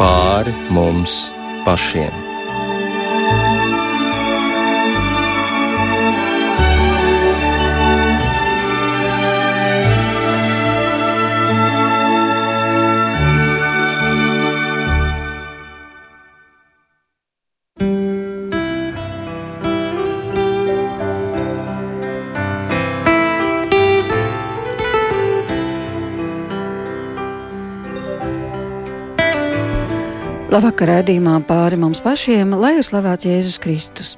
pāri mums pašiem. Labvakar, redzījumā pāri mums pašiem, lai ir slavēts Jēzus Kristus.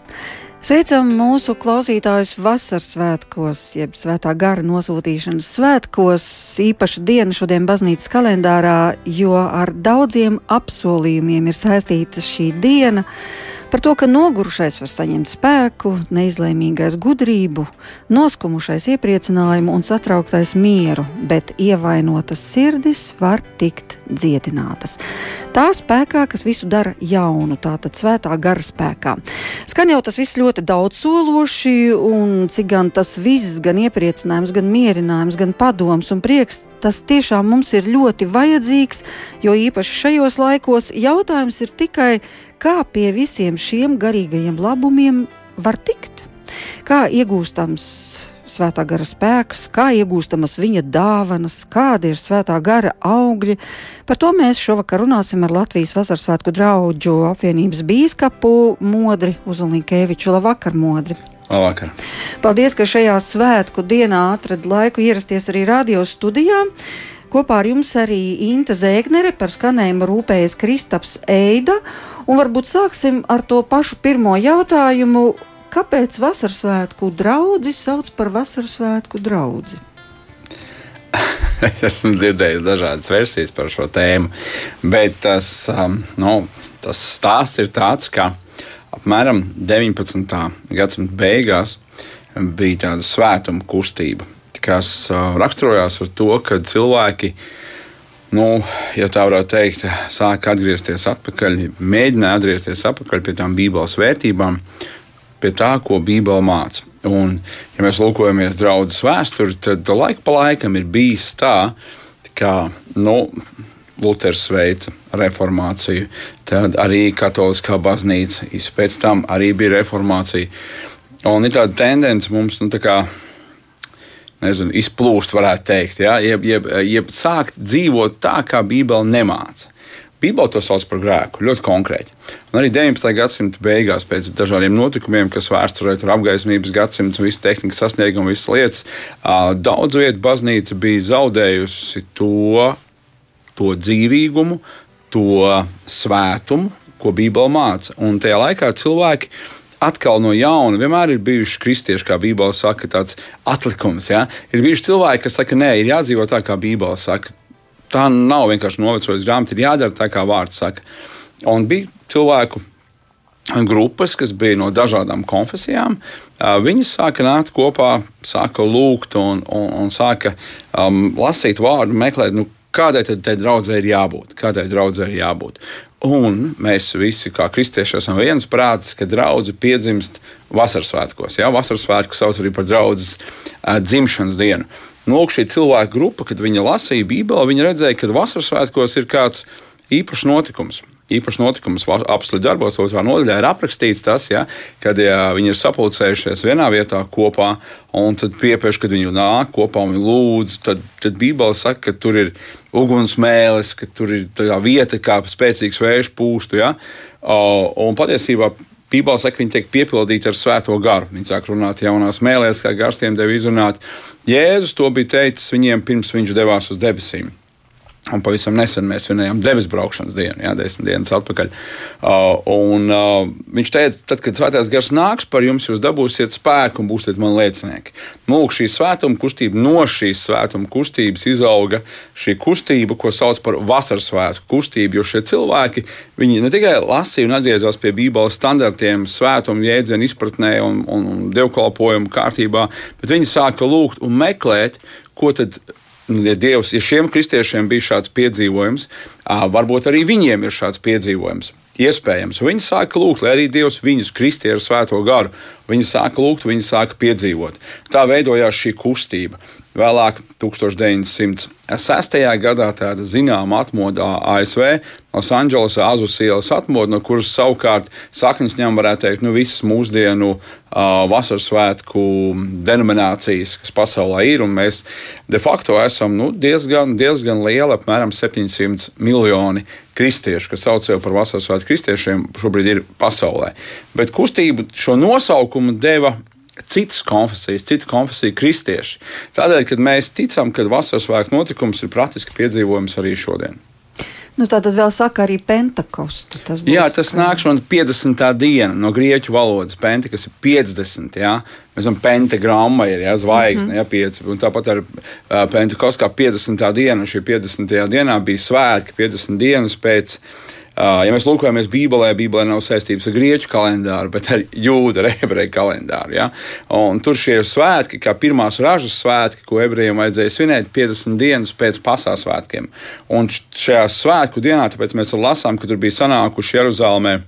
Sveicam mūsu klausītājus vasaras svētkos, jeb svētā gara nosūtīšanas svētkos. Īpaša diena šodien baznīcas kalendārā, jo ar daudziem apsolījumiem ir saistīta šī diena. Par to, ka nogurušais var saņemt spēku, neizlēmīgais gudrību, noskumušais iepriecinājumu un satrauktais mieru, bet ievainotas sirdis var tikt dziedinātas. Tā spēkā, kas visu dara jaunu, tātad svētā gara spēkā. Skan jau tas viss ļoti daudz sološi, un cik gan tas viss, gan iepriecinājums, gan mierinājums, gan padoms un prieks, tas tiešām mums ir ļoti vajadzīgs, jo īpaši šajos laikos jautājums ir tikai, kā pie visiem šiem garīgajiem labumiem var tikt. Kā iegūstams svētā gara spēks, kā iegūstamas viņa dāvanas, kāda ir svētā gara augļi. Par to mēs šovakar runāsim ar Latvijas Vasaras svētku draugu apvienības bīskapu Modri Uzunīkeviču. Labvakar, Modri! Labvakar. Paldies, ka šajā svētku dienā atrada laiku ierasties arī radio studijā. Kopā ar jums arī Inta Zēgnere par skanējumu rūpējas Kristaps Eida. Un varbūt sāksim ar to pašu pirmo jautājumu. Kāpēc vasaras svētku draugi sauc par vasaras svētku draugu? es esmu dzirdējis dažādas versijas par šo tēmu, bet tas, um, nu, tas stāsts ir tāds, ka apmēram 19. gadsimta beigās bija tāda svētuma kustība, kas raksturojās ar to, ka cilvēki nu, ja tā varētu teikt, sāk atgriezties atpakaļ, mēģināja atgriezties atpakaļ pie tām Bībeles vērtībām, pie tā, ko Bībele māca. Un, ja mēs lūkojamies draudzes vēsturi, tad laika pa laikam ir bijis tā, ka nu, Luters veica reformāciju, tad arī Katoliskā baznīca, pēc tam arī bija reformācija. Un ir tāda tendence mums nu, tā kā nezinu, izplūst, varētu teikt, ja? jeb, jeb, jeb sākt dzīvot tā, kā Bībele nemāca. Bībeli to sauc par grēku, ļoti konkrēti. Un arī 19. gadsimta beigās, pēc dažādiem notikumiem, kas vēsturē tur apgaismības gadsimts, visu tehnikas sasniegumu, visas lietas, daudz vietu baznīca bija zaudējusi to, to dzīvīgumu, to svētumu, ko Bībele māca. Un tajā laikā cilvēki atkal no jauna vienmēr ir bijuši kristieši, kā Bībele saka, tāds atlikums. Ja? Ir bijuši cilvēki, kas saka, nē, ir jādzīvot tā, kā Bībele saka. Tā nav vienkārši novecojusi grāmata, ir jādara tā, kā vārds saka. Un bija cilvēku grupas, kas bija no dažādām konfesijām. Viņi sāka nākt kopā, sāka lūgt un, un, un sāka um, lasīt vārdu, meklēt, nu, kādai tad draudzē ir jābūt. Kādai draudzē ir jābūt. Un mēs visi, kā kristieši, esam viens prātis, ka draudzene piedzimst vasaras svētkos. Jā, vasaras svētku sauc arī par draudzes dzimšanas dienu. Nu, lūk, šī cilvēka grupa, kad viņi lasīja Bībeli, viņi redzēja, ka vasaras svētkos ir kāds īpašs notikums īpašs notikums apakšu darbos, otrā nodaļā ir aprakstīts tas, ja, kad ja, viņi ir sapulcējušies vienā vietā kopā, un tad piepieši, kad viņi nāk kopā un lūdz, tad, tad Bībele saka, ka tur ir ugunsmēlis, ka tur ir tā vieta, kā spēcīgs vējš pūstu. Ja, un patiesībā Bībelē saka, ka viņi tiek piepildīti ar svēto garu. Viņi sāk runāt jaunās mēlēs, kā garstiem deva izrunāt. Jēzus to bija teicis viņiem pirms viņš devās uz debesīm. Un pavisam nesen mēs svinējām debesu braukšanas dienu, jā, desmit dienas atpakaļ. Uh, un, uh, viņš teica, tad, kad svētais gars nāks par jums, jūs dabūsiet spēku un būsiet man liecinieki. Lūk, šī svētuma kustība, no šīs svētuma kustības izauga šī kustība, ko sauc par vasaras svētku kustību. Jo šie cilvēki, ne tikai lasīja un atgriezās pie Bībeles standartiem, svētuma jēdzienu izpratnē un, un, un dievkalpojumu kārtībā, bet viņi sāka lūgt un meklēt, ko tad ja Dievs, ja šiem kristiešiem bija šāds piedzīvojums, Varbūt arī viņiem ir šāds piedzīvojums. Iespējams, viņi sāka lūgt, lai arī Dievs viņus kristīja ar svēto garu. Viņi sāka lūgt, viņi sāka piedzīvot. Tā veidojās šī kustība. Vēlāk, 1906. gadā, tāda zināma atmodā ASV, Losandželosā Azus ielas atmoda, no kuras savukārt saknes ņem, varētu teikt, nu, visas mūsdienu uh, vasaras svētku denominācijas, kas pasaulē ir. Mēs de facto esam nu, diezgan, diezgan lieli, apmēram 700 miljoni kristiešu, kas sauc sevi par vasaras svētku kristiešiem, šobrīd ir pasaulē. Bet kustību šo nosaukumu deva citas konfesijas, citu konfesiju kristieši. Tādēļ, kad mēs ticam, ka vasaras svētku notikums ir praktiski piedzīvojums arī šodien. Nu, tā tad vēl saka arī pentakosta. Tas jā, tas kā... nāk no 50. diena no grieķu valodas. Penta, kas ir 50. Jā. Mēs zinām, pentagramma ir jā, zvaigzne, mm -hmm. jā, pieci. Un tāpat ar uh, pentakostu kā 50. diena. Šī 50. dienā bija svētki, 50 dienas pēc ja mēs lūkojamies Bībelē, Bībelē nav saistības ar grieķu kalendāru, bet ar jūdu, ar ebreju kalendāru. Ja? Un tur šie svētki, kā pirmās ražas svētki, ko ebrejiem vajadzēja svinēt 50 dienas pēc pasaules svētkiem. Un šajā svētku dienā, tāpēc mēs lasām, ka tur bija sanākuši Jeruzalemē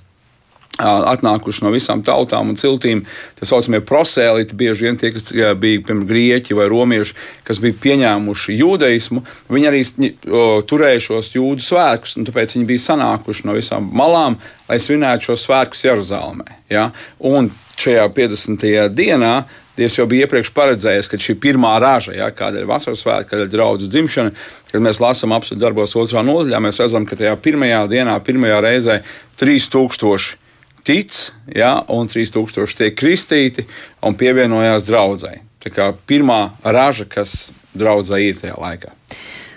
atnākuši no visām tautām un ciltīm. Tā saucamie prosēlīti, bieži vien tie, kas bija piemēram grieķi vai romieši, kas bija pieņēmuši jūdaismu, viņi arī turēja šos jūdu svētkus, un tāpēc viņi bija sanākuši no visām malām, lai svinētu šos svētkus Jeruzalemē. Ja? Un šajā 50. dienā Dievs jau bija iepriekš paredzējis, ka šī pirmā raža, ja, kāda ir vasaras svētki, kad ir draudzes dzimšana, kad mēs lasām darbos otrā nodaļā, mēs redzam, ka tajā pirmajā dienā, pirmajā reizē 3000 tic, ja, un 3000 tiek kristīti un pievienojās draudzēji. Tā kā pirmā raža, kas draudzē ir tajā laikā.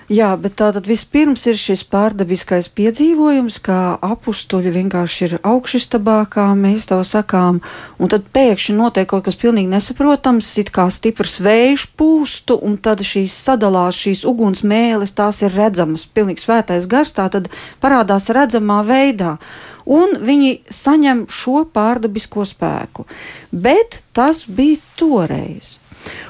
Jā, bet tātad vispirms ir šis pārdabiskais piedzīvojums, kā apstuļi vienkārši ir augšstabā, kā mēs to sakām, un tad pēkšņi notiek kaut kas pilnīgi nesaprotams, it kā stiprs vējš pūstu, un tad šīs sadalās šīs uguns mēlis, tās ir redzamas, pilnīgi svētais gars, tā tad parādās redzamā veidā un viņi saņem šo pārdabisko spēku. Bet tas bija toreiz.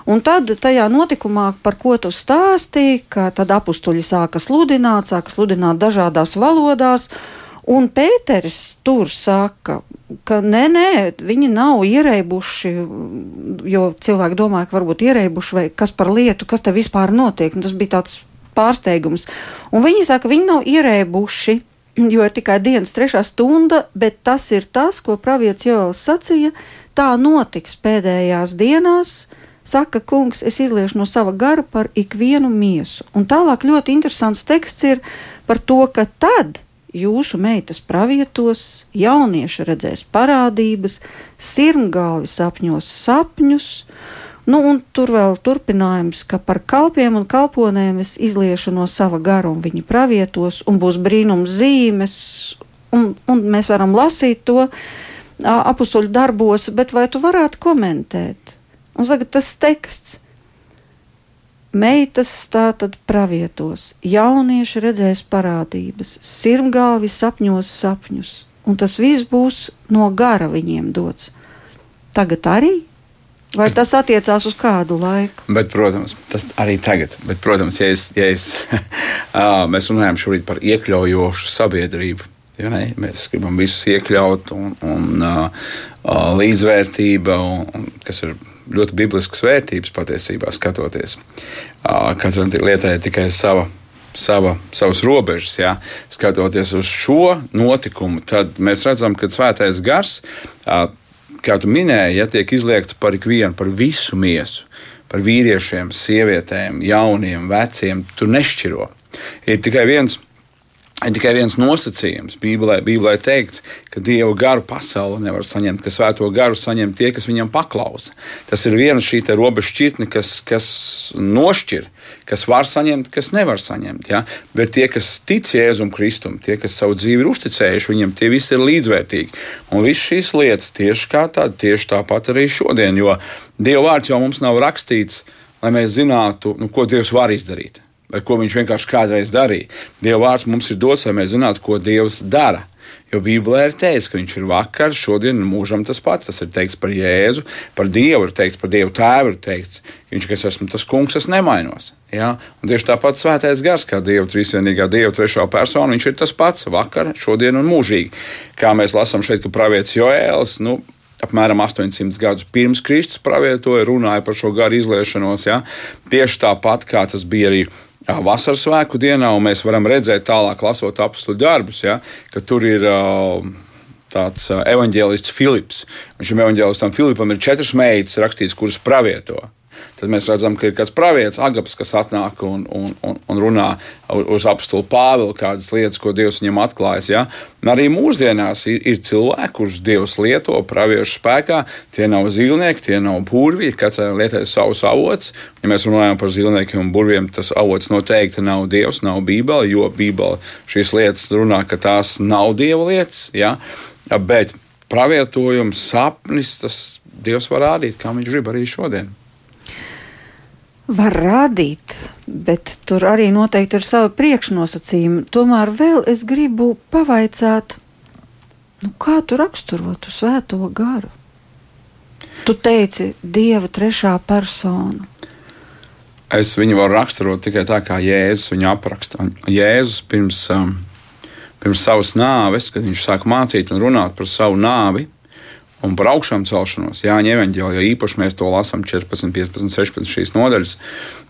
Un tad tajā notikumā, par ko tu stāstīji, ka tad apstuļi sāka sludināt, sāka sludināt dažādās valodās, un Pēteris tur saka, ka nē, nē, viņi nav ierēbuši, jo cilvēki domāja, ka varbūt ierēbuši vai kas par lietu, kas te vispār notiek. Un tas bija tāds pārsteigums. Un viņi saka, viņi nav ierēbuši jo ir tikai dienas trešā stunda, bet tas ir tas, ko pravietis Joels sacīja. Tā notiks pēdējās dienās, saka kungs, es izliešu no sava gara par ikvienu miesu. Un tālāk ļoti interesants teksts ir par to, ka tad jūsu meitas pravietos, jaunieši redzēs parādības, sirmgalvi sapņos sapņus, Nu, un tur vēl turpinājums, ka par kalpiem un kalponēm es izliešu no sava gara, un viņi pravietos, un būs brīnums zīmes, un, un mēs varam lasīt to apakstuļu darbos, bet vai tu varētu komentēt? Un tagad tas teksts. Meitas tā tad pravietos, jaunieši redzēs parādības, sirmgāvi sapņos sapņus, un tas viss būs no gara viņiem dots. Tagad arī Vai tas attiecās uz kādu laiku? Bet, protams, tas arī tagad. Bet, protams, ja, es, ja es, mēs runājam šobrīd par iekļaujošu sabiedrību. Ja ne? mēs gribam visus iekļaut, un, un uh, līdzvērtība, un, un, kas ir ļoti bibliskas vērtības patiesībā skatoties. Uh, Katrai lietai ir tikai sava sava, savas robežas. Ja? Skatoties uz šo notikumu, tad mēs redzam, ka svētais gars kā tu minēji, ja tiek izliegts par ikvienu, par visu miesu, par vīriešiem, sievietēm, jauniem, veciem, tur nešķiro. Ir tikai viens. Ir tikai viens nosacījums. Bībelē, Bībelē teikts, ka Dieva garu pasauli nevar saņemt, ka svēto garu saņem tie, kas viņam paklausa. Tas ir viena šī robeža šķirtne, kas, kas nošķir kas var saņemt, kas nevar saņemt. Ja? Bet tie, kas tic Jēzum Kristum, tie, kas savu dzīvi ir uzticējuši viņam, tie visi ir līdzvērtīgi. Un visas šīs lietas tieši tāda, tieši tāpat arī šodien, jo Dieva vārds jau mums nav rakstīts, lai mēs zinātu, nu, ko Dievs var izdarīt. Vai ko viņš vienkārši kādreiz darīja. Dieva vārds mums ir dots, lai mēs zinātu, ko Dievs dara. Jo Bībelē ir teikts, ka viņš ir vakar, šodien un mūžam tas pats. Tas ir teikts par Jēzu, par Dievu, ir teikts par Dievu tēvu, ir teikts, viņš, ka es esmu tas kungs, es nemainos. Ja? Un tieši tāpat svētais gars, kā Dieva trīsvienīgā Dieva trešā persona, viņš ir tas pats vakar, šodien un mūžīgi. Kā mēs lasām šeit, ka pravietis Joēls, nu, apmēram 800 gadus pirms Kristus pravietoja, runāja par šo garu izliešanos. Ja? Tieši tāpat kā tas bija arī vasaras svētku dienā, un mēs varam redzēt tālāk, lasot apakstu darbus, ja, ka tur ir. Tāds evanģēlists Filips. Šim evanģēlistam Filipam ir četras meitas rakstīts, kuras pravieto. Tad mēs redzam, ka ir kāds pravietis, Agaps, kas atnāk un, un, un, un runā uz apstulu Pāvilu kādas lietas, ko Dievs viņam atklājas. Ja? Un arī mūsdienās ir, ir cilvēki, kurus Dievs lieto praviešu spēkā. Tie nav zīlnieki, tie nav burvīgi, katrai lietai savs avots. Ja mēs runājam par zīlniekiem un burviem, tas avots noteikti nav Dievs, nav Bībele, jo Bībele šīs lietas runā, ka tās nav Dieva lietas. Ja? Bet pravietojums, sapnis, tas Dievs var rādīt, kā viņš grib arī šodien var rādīt, bet tur arī noteikti ir savi priekšnosacījumi. Tomēr vēl es gribu pavaicāt, nu, kā tu raksturotu svēto garu? Tu teici, Dieva trešā persona. Es viņu varu raksturot tikai tā, kā Jēzus viņu apraksta. Jēzus pirms, um, pirms savas nāves, kad viņš sāk mācīt un runāt par savu nāvi, un par augšām celšanos. Jāņa evanģēlijā īpaši mēs to lasām 14, 15, 16 šīs nodaļas.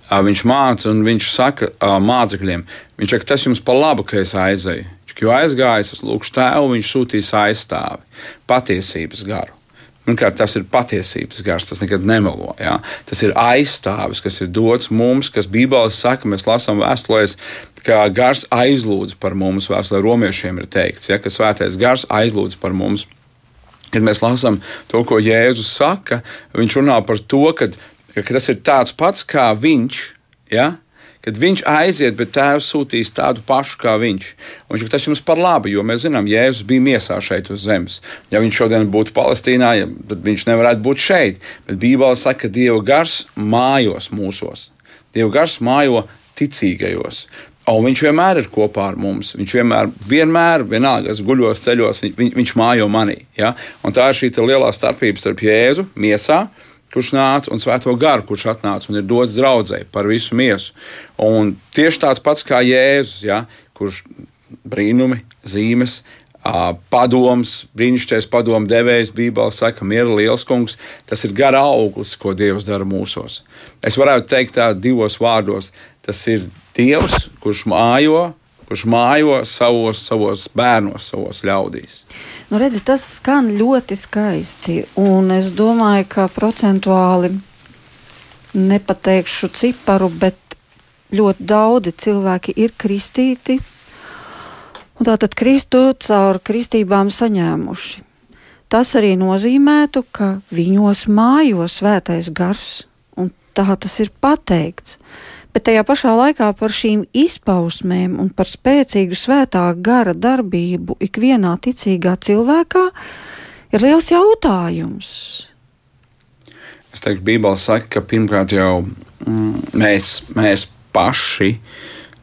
Viņš māca un viņš saka mācekļiem, viņš saka, tas jums par labu, ka es aizēju. Jo aizgājis, es lūgšu tēvu, viņš sūtīs aizstāvi, patiesības garu. Pirmkārt, tas ir patiesības gars, tas nekad nemelo. Ja? Tas ir aizstāvis, kas ir dots mums, kas Bībelē saka, mēs lasām vēstulēs, ka gars aizlūdz par mums. Vēstulē romiešiem ir teikts, ja? ka svētais gars aizlūdz par mums. Kad mēs lasām to, ko Jēzus saka, viņš runā par to, ka, ka tas ir tāds pats kā viņš. Ja? Kad viņš aiziet, bet tēvs sūtīs tādu pašu kā viņš. Un viņš tas jums par labu, jo mēs zinām, Jēzus bija miesā šeit uz zemes. Ja viņš šodien būtu Palestīnā, tad viņš nevarētu būt šeit. Bet Bībelē saka, ka Dieva gars mājos mūsos. Dieva gars mājo ticīgajos. Un viņš vienmēr ir kopā ar mums. Viņš vienmēr, vienmēr vienalga, es guļos ceļos, viņ, viņš mājo manī. Ja? Un tā ir šī lielā starpība starp Jēzu, miesā, kurš nāca, un Svēto garu, kurš atnāca un ir dots draudzē par visu miesu. Un tieši tāds pats kā Jēzus, ja? kurš brīnumi, zīmes, padoms, brīnišķīgais padomu devējs, Bībelē saka, miera liels kungs. Tas ir gara auglis, ko Dievs dara mūsos. Es varētu teikt tā divos vārdos. Tas ir Dievs, kurš mājo, kurš mājo savos, savos bērnos, savos ļaudīs. Nu, redzi, tas skan ļoti skaisti, un es domāju, ka procentuāli nepateikšu ciparu, bet ļoti daudzi cilvēki ir kristīti, un tātad Kristu caur kristībām saņēmuši. Tas arī nozīmētu, ka viņos mājo svētais gars, un tā tas ir pateikts bet tajā pašā laikā par šīm izpausmēm un par spēcīgu svētā gara darbību ikvienā ticīgā cilvēkā ir liels jautājums. Es teiktu, Bībelē saka, ka pirmkārt jau mm, mēs, mēs paši,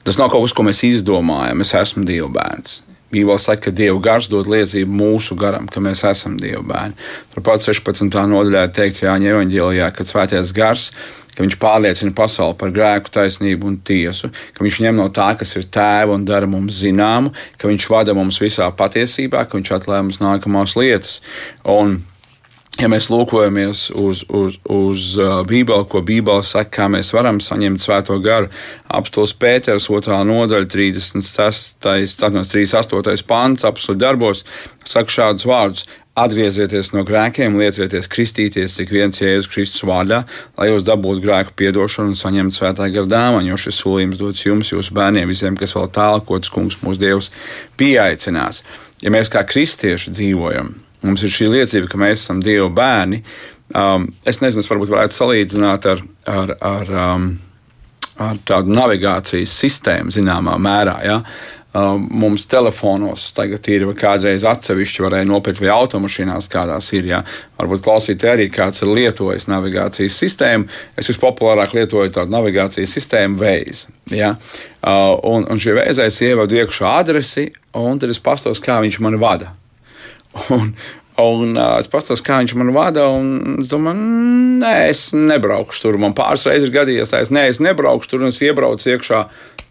tas nav kaut kas, ko mēs izdomājam, es esmu Dieva bērns. Bībelē saka, ka Dieva gars dod liecību mūsu garam, ka mēs esam Dieva bērni. Turpat 16. nodaļā ir teikts Jāņa Evangelijā, ka svētais gars ka viņš pārliecina pasauli par grēku, taisnību un tiesu, ka viņš ņem no tā, kas ir tēva un dara mums zināmu, ka viņš vada mums visā patiesībā, ka viņš atklāja mums nākamās lietas. Un Ja mēs lūkojamies uz, uz, uz uh, Bībeli, ko Bībele saka, kā mēs varam saņemt svēto garu, apstults Pēters, 2. nodaļa, 36. 38. pāns, apstults darbos, saka šādus vārdus: Atgriezieties no grēkiem, liecieties kristīties, cik viens Jēzus Kristus vārdā, lai jūs dabūtu grēku piedošanu un saņemtu svētā gara dāvanu, jo šis solījums dots jums, jūsu bērniem, visiem, kas vēl tālākots kungs mūsu Dievs pieaicinās. Ja mēs kā kristieši dzīvojam, mums ir šī liecība, ka mēs esam Dieva bērni, um, es nezinu, es varbūt varētu salīdzināt ar, ar, ar, um, ar tādu navigācijas sistēmu zināmā mērā. Ja? Mums telefonos tagad ir, kādreiz atsevišķi varēja nopirkt, vai automašīnās kādās ir. Jā. Varbūt klausītāji arī kāds ir lietojis navigācijas sistēmu. Es vispopulārāk lietoju tādu navigācijas sistēmu Waze. Ja? Un, un šī Waze es ievadu iekšā adresi, un tad es pastos, kā viņš mani vada. Un, Un uh, es paskatos, kā viņš man vada. Es domāju, nē, es nebraukšu tur. Man pāris reizes ir gadījies, tā es, nē, es nebraukšu tur, un es iebraucu iekšā.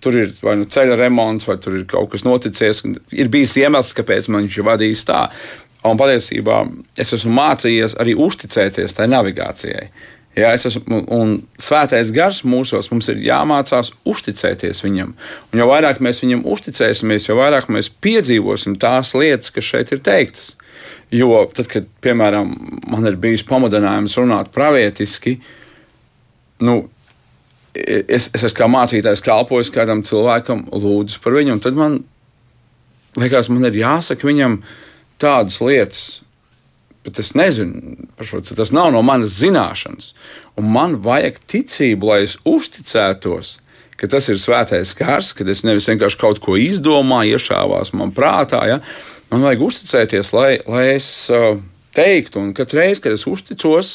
Tur ir vai nu ceļa remonts, vai tur ir kaut kas noticis. Ir bijis iemesls, kāpēc man viņš ir vadījis tā. Un patiesībā es esmu mācījies arī uzticēties tai navigācijai. Jā, es esmu, un svētais gars mūsos mums ir jāmācās uzticēties viņam. Un jo vairāk mēs viņam uzticēsimies, jo vairāk mēs piedzīvosim tās lietas, kas šeit ir teiktas. Jo tad, kad, piemēram, man ir bijis pamudinājums runāt pravietiski, nu, es, es esmu kā mācītājs, kalpojis kādam cilvēkam, lūdzu par viņu, tad man liekas, man ir jāsaka viņam tādas lietas, bet es nezinu par šo, tas nav no manas zināšanas. Un man vajag ticību, lai es uzticētos, tas ir svētais kārs, kad es nevis vienkārši kaut ko izdomāju, iešāvās man prātā. Ja? Man vajag uzticēties, lai, lai es uh, teiktu, un katru reizi, kad es uzticos,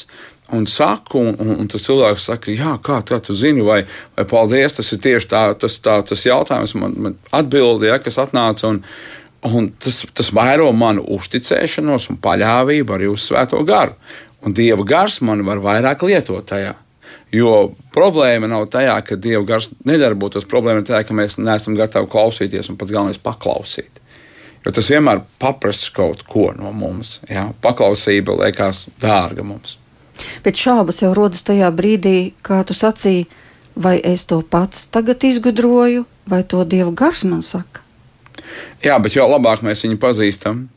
un saku, un, un, un tas cilvēks saka, jā, kā tā tu zini, vai, vai paldies, tas ir tieši tā, tas, tā, tas jautājums, man, man atbildi, ja, kas atnāca, un, un tas, tas vairo manu uzticēšanos un paļāvību arī uz svēto garu. Un Dieva gars man var vairāk lietot tajā. Jo problēma nav tajā, ka Dieva gars nedarbotos, problēma ir tajā, ka mēs neesam gatavi klausīties un pats galvenais paklausīt. Jo tas vienmēr paprasa kaut ko no mums. Jā. Paklausība liekas dārga mums. Bet šaubas jau rodas tajā brīdī, kā tu sacīji, vai es to pats tagad izgudroju, vai to Dieva gars man saka. Jā, bet jo labāk mēs viņu pazīstam,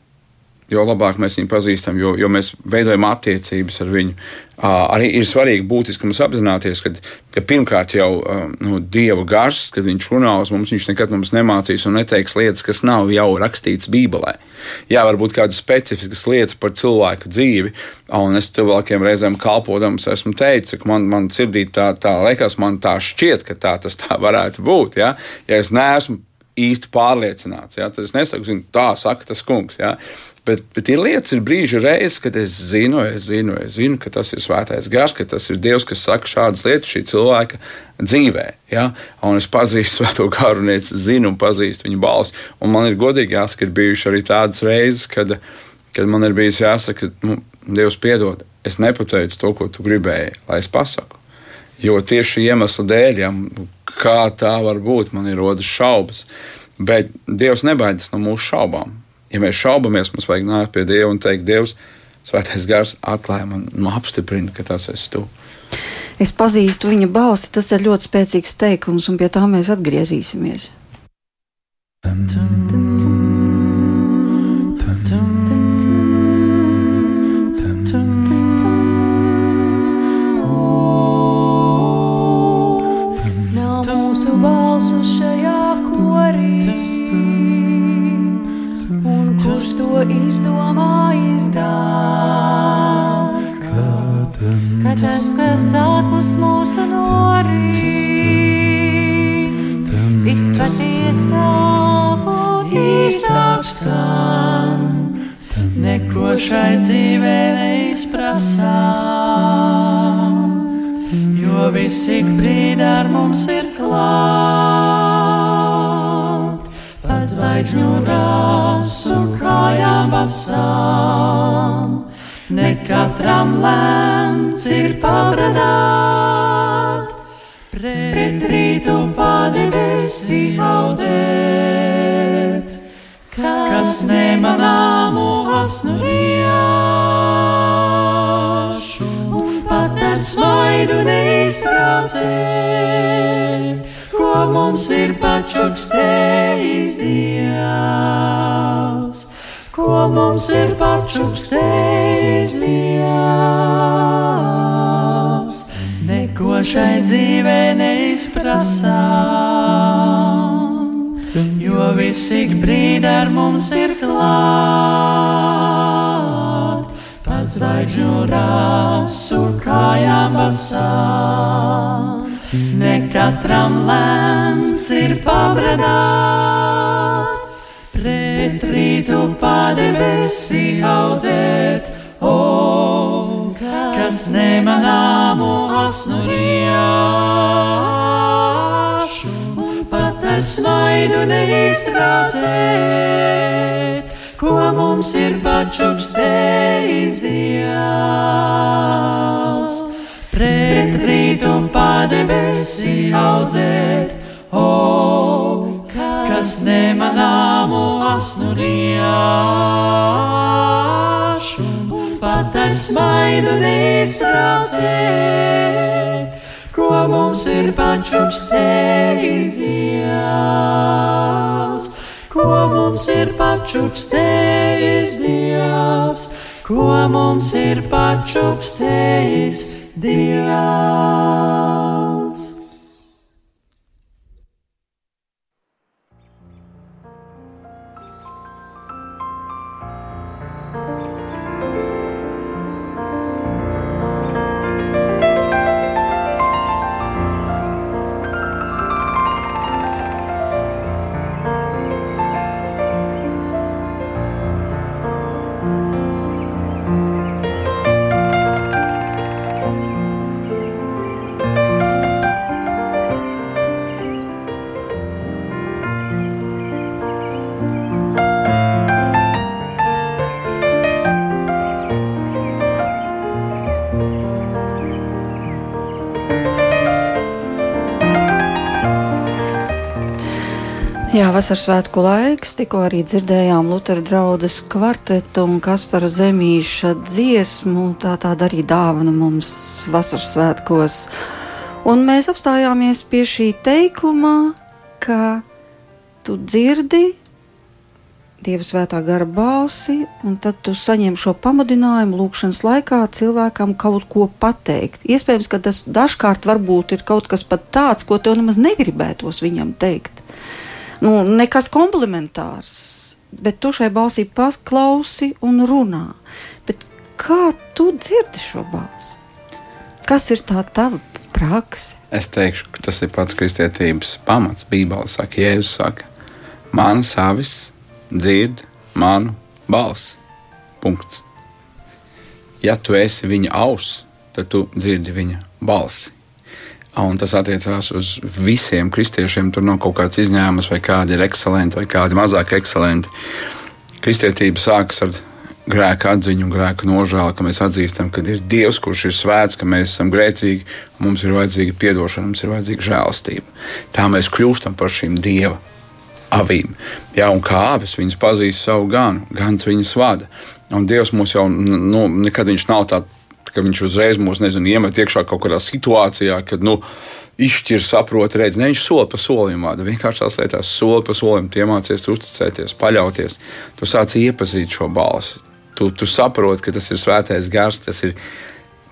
jo labāk mēs viņu pazīstam, jo, jo mēs veidojam attiecības ar viņu. Arī ir svarīgi būtiski mums apzināties, ka, ka pirmkārt jau nu, Dieva gars, kad viņš runā uz mums, viņš nekad mums nemācīs un neteiks lietas, kas nav jau rakstītas Bībelē. Jā, varbūt kādas specifiskas lietas par cilvēku dzīvi, un es cilvēkiem reizēm kalpodams esmu teicis, ka man, man sirdī tā, tā liekas, man tā šķiet, ka tā tas tā varētu būt. Ja, ja es neesmu īsti pārliecināts, ja, tad es nesaku, zinu, tā saka tas kungs. Ja. Bet, bet ir lietas, ir brīži reizes, kad es zinu, es zinu, es zinu, ka tas ir svētais gars, ka tas ir Dievs, kas saka šādas lietas šī cilvēka dzīvē. Ja? Un es pazīstu svēto garu, un es zinu un pazīstu viņa balsi. Un man ir godīgi jāsaka, ir bijušas arī tādas reizes, kad, kad man ir bijis jāsaka, nu, Dievs piedod, es nepateicu to, ko tu gribēji, lai es pasaku. Jo tieši iemesla dēļ, ja, kā tā var būt, man ir rodas šaubas. Bet Dievs nebaidās no mūsu šaubām ja mēs šaubamies, mums vajag nākt pie Dieva un teikt, Dievs, Svētais Gars atklāja man un apstiprina, ka tas esi tu. Es pazīstu viņa balsi, tas ir ļoti spēcīgs teikums, un pie tā mēs atgriezīsimies. Tum, ir pačukstējis Dievs. Neko šai dzīvē neizprasām jo viss ik brīdi ar mums ir klāt. Pazvaigžņu rasu kājām basām, ne katram lēmts ir pabradāt, rītu padebesi audzēt, o, kas nemanāmu asnu riāšu, un pat ar smaidu neiztraucēt, ko mums ir pačukstējis Dievs. Pret rītu padebesi audzēt, o, kas nemanāmu asnu riāšu, un pat ar smaidu neiztraucēt, ko mums ir pačukstējis Dievs, ko mums ir pačukstējis Dievs, ko mums ir pačukstējis Dievs. Vasaras svētku laiks, tikko arī dzirdējām Lutera draugas kvartetu un Kaspara Zemīša dziesmu, tā tāda arī dāvana mums vasaras svētkos. Un mēs apstājāmies pie šī teikuma, ka tu dzirdi Dieva svētā gara balsi, un tad tu saņem šo pamudinājumu lūkšanas laikā cilvēkam kaut ko pateikt. Iespējams, ka tas dažkārt varbūt ir kaut kas pat tāds, ko tev nemaz negribētos viņam teikt nu, nekas komplementārs, bet tu šai balsī paklausi un runā. Bet kā tu dzirdi šo balsi? Kas ir tā tava praksa? Es teikšu, ka tas ir pats kristietības pamats. Bībeli saka, Jēzus saka, man savis dzird manu balsi. Punkts. Ja tu esi viņa auss, tad tu dzirdi viņa balsi. Un tas attiecās uz visiem kristiešiem. Tur nav kaut kāds izņēmums, vai kādi ir ekscelenti, vai kādi mazāk ekscelenti. Kristietība sākas ar grēka atziņu, grēka nožēlu, ka mēs atzīstam, ka ir Dievs, kurš ir svēts, ka mēs esam grēcīgi, un mums ir vajadzīga atdošana, mums ir vajadzīga žēlastība. Tā mēs kļūstam par šīm Dieva avīm. Jā, un kā avis viņas pazīst savu ganu, gans viņas vada. Un Dievs mums jau nu, nekad nav tāds ka viņš uzreiz mūs nezinu, iemet iekšā kaut kādā situācijā, kad nu, izšķir, saprot, redz, ne viņš soli pa solim vada. Vienkārši tās lietās, soli pa solim, iemācies uzticēties, paļauties. Tu sāc iepazīt šo balsi. Tu, tu saproti, ka tas ir svētais gars, tas ir.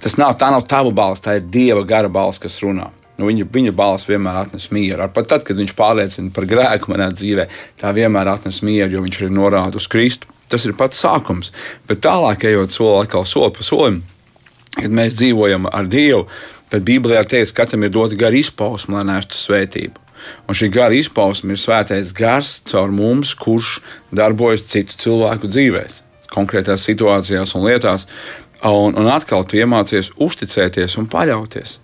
Tas nav, tā nav tava balss, tā ir dieva gara balss, kas runā. Nu, viņa, viņa balss vienmēr atnes mieru. Pat tad, kad viņš pārliecina par grēku manā dzīvē, tā vienmēr atnes mieru, jo viņš ir norādījis uz Kristu. Tas ir pats sākums. Bet tālāk, ejot soli, atkal soli pa solim, kad mēs dzīvojam ar Dievu, tad Bībelē ir teikts, ka katram ir dota gara izpausme, lai nestu svētību. Un šī gara izpausme ir svētais gars caur mums, kurš darbojas citu cilvēku dzīvēs, konkrētās situācijās un lietās. Un, un atkal tu iemācies uzticēties un paļauties.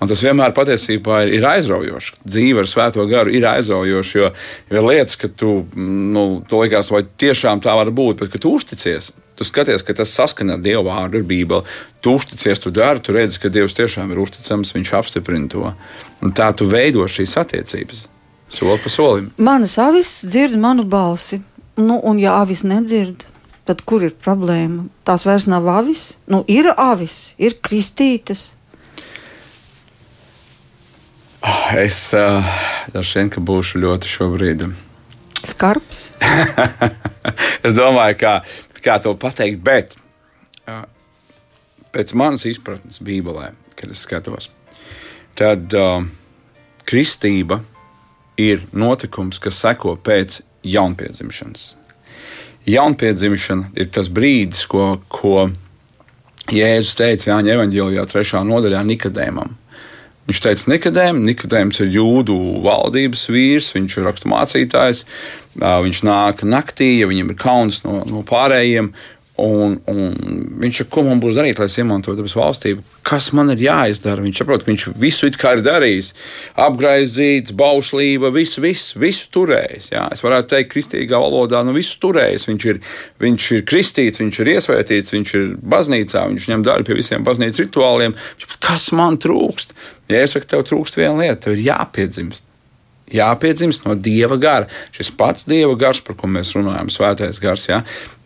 Un tas vienmēr patiesībā ir, ir aizraujoši. Dzīve ar svēto garu ir aizraujoša, jo ir lietas, ka tu, nu, tu liekas, vai tiešām tā var būt, bet tu uzticies. Tu skaties, ka tas saskana ar Dieva vārdu, ar Bībeli. Tu uzticies, tu dari, tu redzi, ka Dievs tiešām ir uzticams, Viņš apstiprina to. Un tā tu veido šīs attiecības. Soli pa solim. Manas avis dzird manu balsi. Nu, un ja avis nedzird, tad kur ir problēma? Tās vairs nav avis. Nu, ir avis, ir kristītes. Es uh, vien, būšu ļoti šobrīd. Skarbs. es domāju, kā, kā to pateikt, bet uh, pēc manas izpratnes Bībelē, kad es skatos, tad uh, kristība ir notikums, kas seko pēc jaunpiedzimšanas. Jaunpiedzimšana ir tas brīdis, ko, ko Jēzus teica Jāņa evanģēlijā, 3. nodaļā Nikodēmam Viņš teica, Nikodēm, Nikodēms ir jūdu valdības vīrs, viņš ir raksturmācītājs, viņš nāk naktī, ja viņam ir kauns no, no pārējiem, Un, un viņš ir, ko man būs darīt, lai es iemantotu dabas valstību? Kas man ir jāizdara? Viņš saprot, ka viņš visu it kā ir darījis. Apgraizīts, bauslība, visu, visu, visu turējis. Jā. Es varētu teikt, kristīgā valodā, nu visu turējis. Viņš ir, viņš ir kristīts, viņš ir iesvētīts, viņš ir baznīcā, viņš ņem daļu pie visiem baznīcas rituāliem. Kas man trūkst? Ja es saku, tev trūkst viena lieta, tev ir jāpiedzimst jāpiedzimst no dieva gara. Šis pats dieva gars, par ko mēs runājam, svētais gars, ja,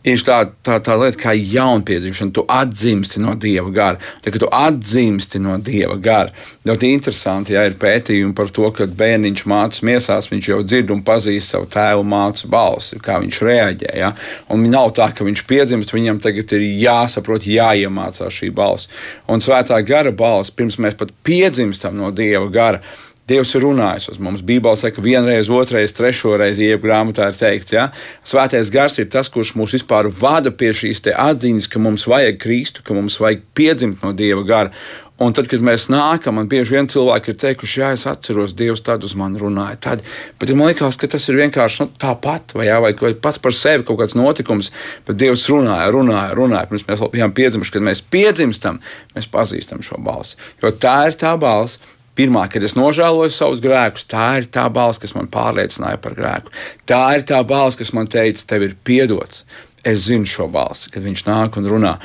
ir tā, tā, tā lieta kā jaunpiedzimšana. Tu atdzimsti no dieva gara. Tad, kad tu atdzimsti no dieva gara, ļoti interesanti, ja ir pētījumi par to, ka bērniņš mācās miesās, viņš jau dzird un pazīst savu tēvu mācu balsi, kā viņš reaģē. Ja? Un nav tā, ka viņš piedzimst, viņam tagad ir jāsaprot, jāiemācās šī balss. Un svētā gara balss, pirms mēs pat piedzimstam no dieva gara, Dievs ir runājis uz mums. Bībelē saka, vienreiz, otrreiz, trešoreiz, jeb grāmatā ir teikts, ja svētais gars ir tas, kurš mūs vispār vada pie šīs atziņas, ka mums vajag Kristu, ka mums vajag piedzimt no Dieva gara. Un tad, kad mēs nākam, man bieži vien cilvēki ir teikuši, jā, es atceros, Dievs tad uz mani runāja. Tad, bet man liekas, ka tas ir vienkārši nu, tāpat, vai, jā, vai, vai pats par sevi kaut kāds notikums, bet Dievs runāja, runāja, runāja. Pirms mēs bijām piedzimuši, kad mēs piedzimstam, mēs pazīstam šo balsi. Jo tā ir tā balss Pirmā, kad es nožēloju savus grēkus, tā ir tā balss, kas man pārliecināja par grēku. Tā ir tā balss, kas man teica, tev ir piedots. Es zinu šo balsi, kad viņš nāk un runā.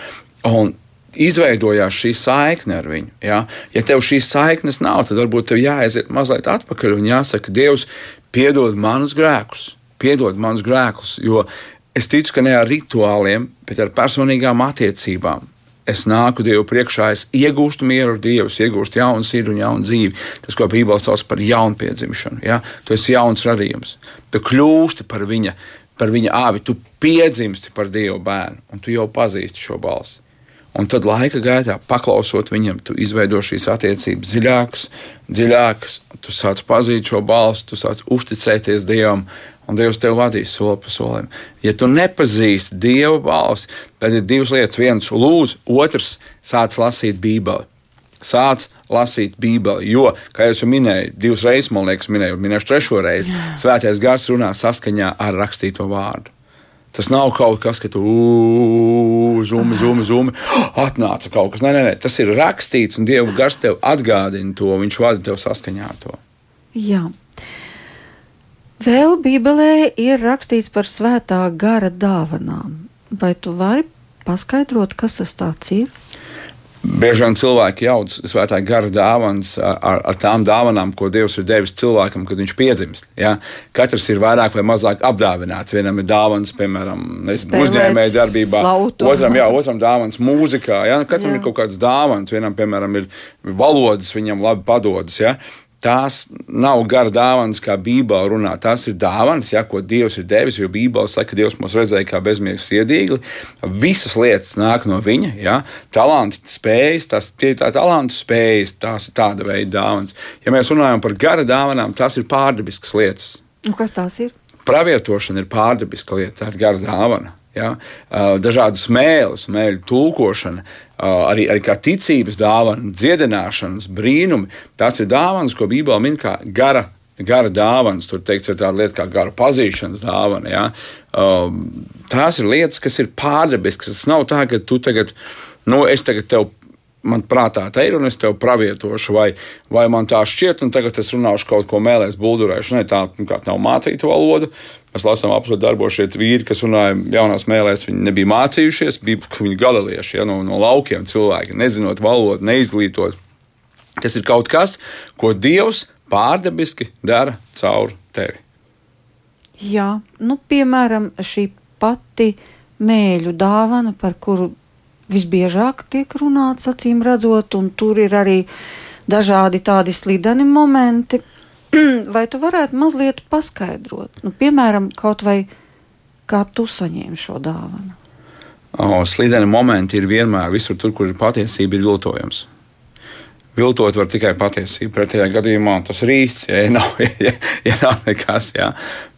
Un izveidojās šī saikne ar viņu. Ja, ja tev šīs saiknes nav, tad varbūt tev jāaiziet mazliet atpakaļ un jāsaka, Dievs, piedod manus grēkus, piedod manus grēkus, jo es ticu, ka ne ar rituāliem, bet ar personīgām attiecībām es nāku Dievu priekšā, es iegūstu mieru ar Dievu, iegūstu jaunu sirdi un jaunu dzīvi. Tas, ko Bībelē sauc par jaunpiedzimšanu. Ja? Tu esi jauns radījums. Tu kļūsti par viņa, par viņa āvi, tu piedzimsti par Dieva bērnu, un tu jau pazīsti šo balsi. Un tad laika gaitā, paklausot viņam, tu izveido šīs attiecības dziļākas, dziļākas. Tu sāc pazīt šo balsi, tu sāc uzticēties Dievam, un Dievs tev vadīs soli pa solim. Ja tu nepazīsti Dieva balsi, tad ir divas lietas. Viens lūdz, otrs sāc lasīt Bībeli. Sāc lasīt Bībeli, jo, kā jau minēju, divas reizes, man liekas, minēju, minēšu trešo reizi, Svētais Gars runā saskaņā ar rakstīto vārdu. Tas nav kaut kas, ka tu zumi, zumi, zumi, atnāca kaut kas. Nē, nē, nē, tas ir rakstīts, un Dieva gars tev atgādina to, viņš vada tev saskaņā ar to. Jā. Vēl Bībelē ir rakstīts par svētā gara dāvanām. Vai tu vari paskaidrot, kas tas ir? Bieži vien cilvēki jauc svētā gara dāvāns ar, ar tām dāvanām, ko Dievs ir devis cilvēkam, kad viņš piedzimst. Ja? Katrs ir vairāk vai mazāk apdāvināts. Vienam ir dāvāns, piemēram, uzņēmēja darbībā, flautu. otram, jā, otram dāvāns mūzikā. Ja? Katram jā. ir kaut kāds dāvāns, vienam, piemēram, ir valodas, viņam labi padodas. Ja? Tās nav gara dāvāns, kā Bībelē runā. Tās ir dāvāns, ja, ko Dievs ir devis. Jo Bībelē saka, ka Dievs mūs redzēja kā bezmiegs iedīgli. Visas lietas nāk no viņa. Ja. Talanti, spējas, tās ir tā talantu spējas, tās ir tāda veida dāvāns. Ja mēs runājam par gara dāvanām, tās ir pārdabiskas lietas. Nu, kas tās ir? Pravietošana ir pārdabiska lieta, tā ir gara dāvana. Ja? Dažādas mēlis, mēļu tulkošana, arī, arī kā ticības dāvana, dziedināšanas brīnumi. Tās ir dāvanas, ko Bībelē min kā gara. Gara dāvana, tur teikts, ir tāda lieta kā gara pazīšanas dāvana. Ja? Um, tās ir lietas, kas ir pārdabiskas. Tas nav tā, ka tu tagad, nu, es tagad tev man prātā te ir, un es tev pravietošu, vai, vai man tā šķiet, un tagad es runāšu kaut ko mēlēs, buldurēšu. Ne, tā kā nav mācīta valoda. Mēs lasām apziņā darbos šie vīri, kas runāja jaunās mēlēs. Viņi nebija mācījušies, bija viņi galilieši ja, no, no laukiem cilvēki, nezinot valodu, neizglītot. Tas ir kaut kas, ko Dievs pārdabiski dara caur tevi. Jā, nu, piemēram, šī pati mēļu dāvana, par kuru visbiežāk tiek runāts, acīm redzot, un tur ir arī dažādi tādi slideni momenti. vai tu varētu mazliet paskaidrot, nu, piemēram, kaut vai kā tu saņēmi šo dāvanu? O, slideni momenti ir vienmēr visur, tur, kur ir patiesība, ir viltojums. Viltot var tikai patiesību. Pretējā gadījumā tas ir īsts, ja, nav, ja, ja nav nekas. Ja.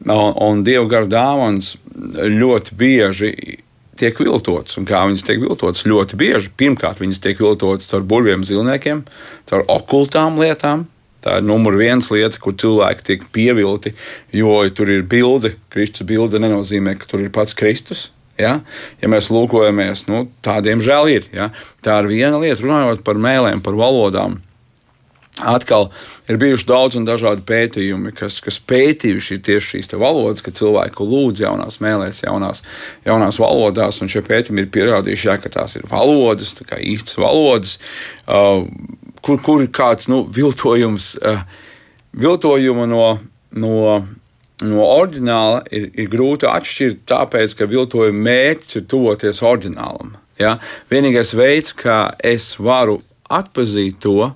Un, un Dieva gara dāvāns ļoti bieži tiek viltotas. Un kā viņas tiek viltotas ļoti bieži. Pirmkārt, viņas tiek viltotas caur burviem zilniekiem, caur okultām lietām. Tā ir numur viens lieta, kur cilvēki tiek pievilti, jo tur ir bilde. Kristus bilde nenozīmē, ka tur ir pats Kristus. Ja, ja mēs lūkojamies, nu, tādiem žēl ir. Ja. Tā ir viena lieta, runājot par mēlēm, par valodām. Atkal ir bijuši daudz un dažādi pētījumi, kas, kas pētījuši tieši šīs valodas, ka cilvēku lūdz jaunās mēlēs, jaunās, jaunās valodās, un šie pētījumi ir pierādījuši, jā, ka tās ir valodas, kā īstas valodas, uh, kur, kur ir kāds nu, viltojums, uh, viltojuma no, no, no oriģināla ir, ir grūti atšķirt, tāpēc, ka viltojuma mērķis ir tuvoties oriģinālam. Ja? Vienīgais veids, kā es varu atpazīt to,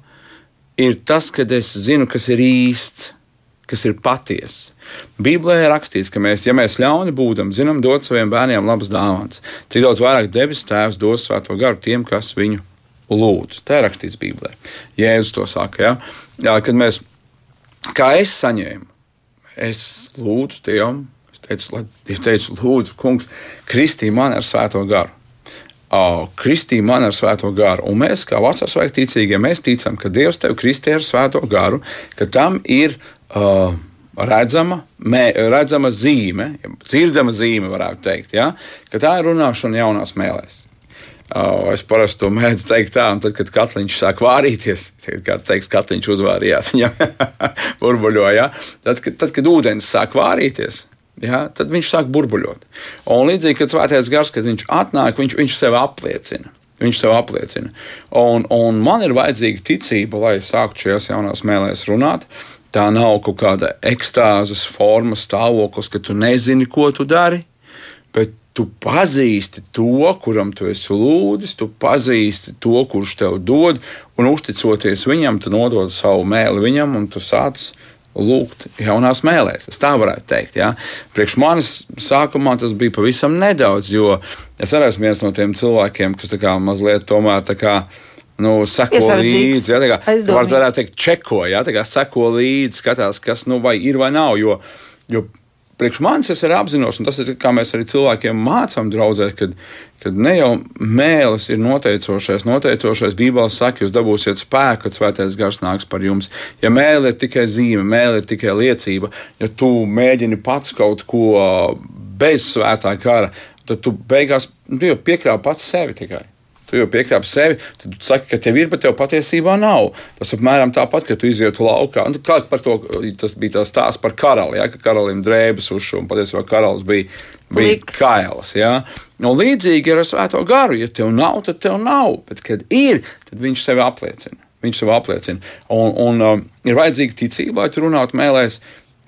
ir tas, kad es zinu, kas ir īsts, kas ir patiesa. Bībelē ir rakstīts, ka mēs, ja mēs ļauni būdam, zinām dot saviem bērniem labas dāvanas, cik daudz vairāk debesu tēvs dos svēto garu tiem, kas viņu lūdz. Tā ir rakstīts Bībelē. Jēzus to saka, ja? Jā, kad mēs, kā es saņēmu, es lūdzu Dievam, es teicu, lai, es teicu lūdzu, kungs, kristī man ar svēto garu kristīja man ar svēto garu. Un mēs, kā vecā svētīcīgie, mēs ticam, ka Dievs tevi kristīja ar svēto garu, ka tam ir uh, redzama, mē, redzama zīme, dzirdama zīme, varētu teikt, ja? ka tā ir runāšana jaunās mēlēs. Uh, es parasti to mēdzu teikt tā, un tad, kad katliņš sāk vārīties, tad kāds teiks, ka katliņš uzvārījās, viņam burbuļoja. Tad, kad, tad, kad ūdens sāk vārīties, ja, tad viņš sāk burbuļot. Un līdzīgi, kad svētais gars, kad viņš atnāk, viņš, viņš sev apliecina. Viņš sev apliecina. Un, un man ir vajadzīga ticība, lai sāktu šajās jaunās mēlēs runāt. Tā nav kaut kāda ekstāzes forma, stāvoklis, ka tu nezini, ko tu dari, bet tu pazīsti to, kuram tu esi lūdzis, tu pazīsti to, kurš tev dod, un uzticoties viņam, tu nodod savu mēli viņam, un tu sāc lūgt jaunās mēlēs. Es tā varētu teikt. Ja? Priekš manis sākumā tas bija pavisam nedaudz, jo es arī esmu viens no tiem cilvēkiem, kas kā, mazliet tomēr tā kā. Nu, seko līdzi, ja, tā kā var, varētu teikt, čeko, ja, tā kā seko līdzi, skatās, kas nu vai ir vai nav. Jo, jo priekš manis es arī apzinos, un tas ir kā mēs arī cilvēkiem mācām draudzē, kad, kad ne jau mēlis ir noteicošais, noteicošais Bībelē saka, jūs dabūsiet spēku, kad svētais gars nāks par jums. Ja mēlē ir tikai zīme, mēlē ir tikai liecība, ja tu mēģini pats kaut ko bez svētā gara, tad tu beigās nu, piekrāp pats sevi tikai tu jau piekrāp sevi, tad tu saki, ka tev ir, bet tev patiesībā nav. Tas apmēram tāpat, ka tu izietu laukā. Un kā par to, tas bija tas stāsts par karali, ja, ka karalim drēbes uzšuva, un patiesībā karalis bija, bija kails. Ja. Un līdzīgi ir ar svēto garu. Ja tev nav, tad tev nav. Bet, kad ir, tad viņš sevi apliecina. Viņš sev apliecina. Un, un um, ir vajadzīga ticība, lai tu runātu mēlēs.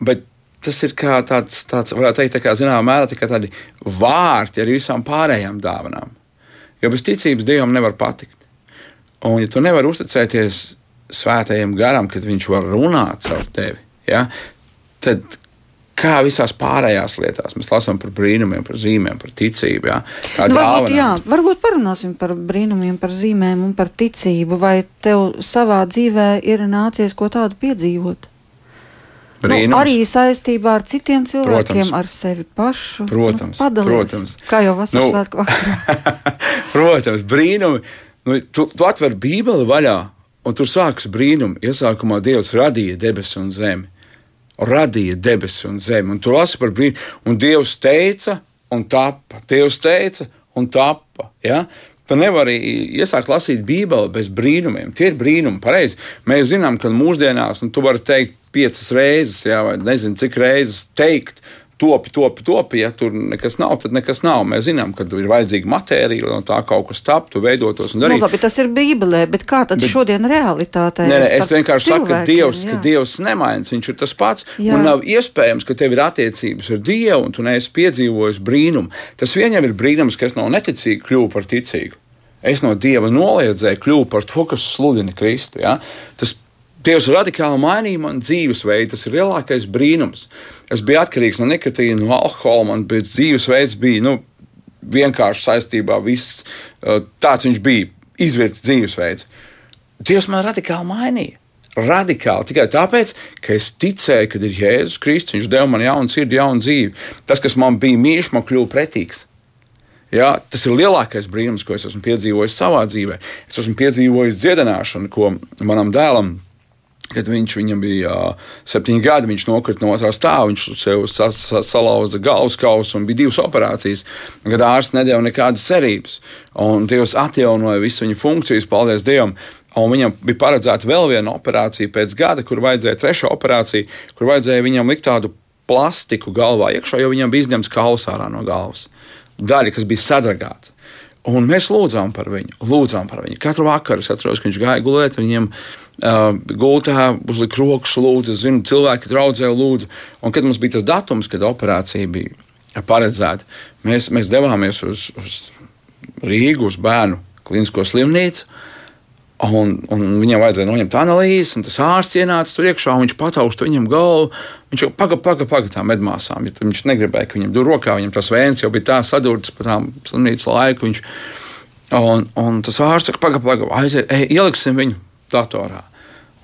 Bet tas ir kā tāds, tāds varētu teikt, tā kā zināmā mērā, tā tādi vārti ar visām pārējām dāvanām. Jo bez ticības Dievam nevar patikt. Un, ja tu nevari uzticēties svētajam garam, kad viņš var runāt caur tevi, ja, tad kā visās pārējās lietās. Mēs lasām par brīnumiem, par zīmēm, par ticību. Jā, nu, varbūt, jā, varbūt parunāsim par brīnumiem, par zīmēm un par ticību. Vai tev savā dzīvē ir nācies ko tādu piedzīvot? Brīnums. Nu, arī saistībā ar citiem cilvēkiem, protams. ar sevi pašu. Nu, protams, nu, protams. Kā jau vasaras nu, svētku vakarā. protams, brīnumi. Nu, tu, tu atver Bībeli vaļā, un tur sākas brīnumi. Iesākumā Dievs radīja debesis un zemi. Radīja debesis un zemi. Un tur lasa par brīnumu. Un Dievs teica, un tapa. Dievs teica, un tapa. Ja? Tu nevari iesākt lasīt Bībeli bez brīnumiem. Tie ir brīnumi, pareizi. Mēs zinām, ka mūsdienās nu, tu vari teikt piecas reizes, jā, vai nezinu, cik reizes teikt. Topi, topi, topi. Ja tur nekas nav, tad nekas nav. Mēs zinām, ka ir vajadzīga matērija, lai no tā kaut kas taptu, veidotos un darītu. Nu, labi, tas ir Bībelē, bet kā tad bet, šodien realitātē? Nē, nē es vienkārši saku, ka Dievs, jā. ka Dievs nemainās, Viņš ir tas pats. Jā. Un nav iespējams, ka tev ir attiecības ar Dievu un tu neesi piedzīvojis brīnumu. Tas vienam ir brīnums, kas nav neticīgi kļuvu par ticīgu. Es no Dieva noliedzēju, kļuvu par to, kas sludina Kristu. Ja? Tas Dievs radikāli mainīja manu dzīvesveidu. Tas ir lielākais brīnums. Es biju atkarīgs no nikotīna, no alkohola, man bija dzīvesveids, bija nu, vienkārši saistībā viss tāds viņš bija, izvirts dzīvesveids. Dievs man radikāli mainīja. Radikāli tikai tāpēc, ka es ticēju, ka ir Jēzus Kristus. Viņš deva man jaunu sirdi, jaunu dzīvi. Tas, kas man bija mīļš, man kļuva pretīgs. Jā, tas ir lielākais brīnums, ko es esmu piedzīvojis savā dzīvē. Es esmu piedzīvojis dziedināšanu, ko manam dēlam Kad viņš, viņam bija septiņi gadi, viņš nokrita no otrā stāva, viņš sev sa, sa, salauza galvas kausu un bija divas operācijas. Kad ārsts nedēļa nekādas cerības, un Dievs atjaunoja visu viņa funkcijas, paldies Dievam. Un viņam bija paredzēta vēl viena operācija pēc gada, kur vajadzēja trešo operāciju, kur vajadzēja viņam likt tādu plastiku galvā iekšā, jo viņam bija izņemts kauls ārā no galvas. Daļa, kas bija sadragāta. Un mēs lūdzām par viņu, lūdzām par viņu. Katru vakaru es atceros, ka viņš gāja gulēt, viņam uh, gultā uzlika rokas, lūdzu, zinu, cilvēki draudzē lūdzu. Un kad mums bija tas datums, kad operācija bija paredzēta, mēs, mēs devāmies uz, uz Rīgu, uz bērnu klinisko slimnīcu. Un, un viņam vajadzēja noņemt analīzes, un tas ārsts ienāca tur iekšā, un viņš patausta viņam galvu. Viņš jau pagaidi, pagaidi, pagaidi tām medmāsām. Ja viņš negribēja, ka viņam tur rokā, viņam tas vēns jau bija tā sadūrts pa tām slimnīcas laiku. Viņš, un, un tas ārsts saka, pagaidi, pagaidi, aiziet, ej, ieliksim viņu datorā.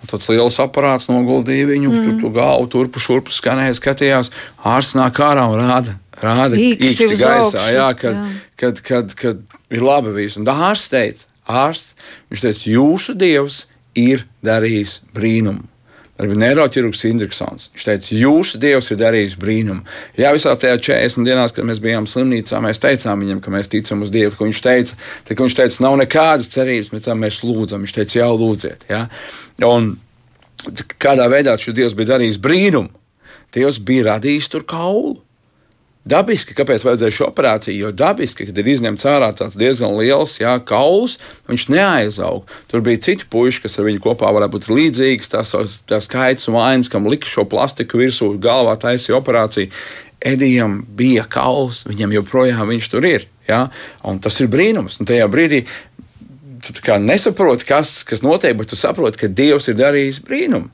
Un tāds liels aparāts noguldīja viņu, mm. tur tu galvu turpu šurpu skanēja, skatījās. Ārsts nāk ārā un rāda, rāda īkšķi gaisā, jā, kad, jā. Kad, kad, kad, kad ir labi viss. Un ārsts teica, ārsts. Viņš teica, jūsu dievs ir darījis brīnumu. Bija neiroķirurgs Indriksons. Viņš teica, jūsu dievs ir darījis brīnumu. Jā, visā tajā 40 dienās, kad mēs bijām slimnīcā, mēs teicām viņam, ka mēs ticam uz Dievu. Viņš teica, ka viņš teica, nav nekādas cerības, mēs, mēs lūdzam. Viņš teica, jau lūdziet. Ja? Un kādā veidā šis dievs bija darījis brīnumu? Dievs bija radījis tur kaulu. Dabiski, kāpēc vajadzēja šo operāciju? Jo dabiski, kad ir izņemts ārā tāds diezgan liels jā, kauls, viņš neaizaug. Tur bija citi puiši, kas ar viņu kopā varētu būt līdzīgs. Tas skaits un vainas, kam lika šo plastiku virsū, galvā taisīja operāciju. Edijam bija kauls, viņam joprojām viņš tur ir. Ja? Un tas ir brīnums. Un tajā brīdī tu nesaproti, kas, kas notiek, bet tu saproti, ka Dievs ir darījis brīnumu.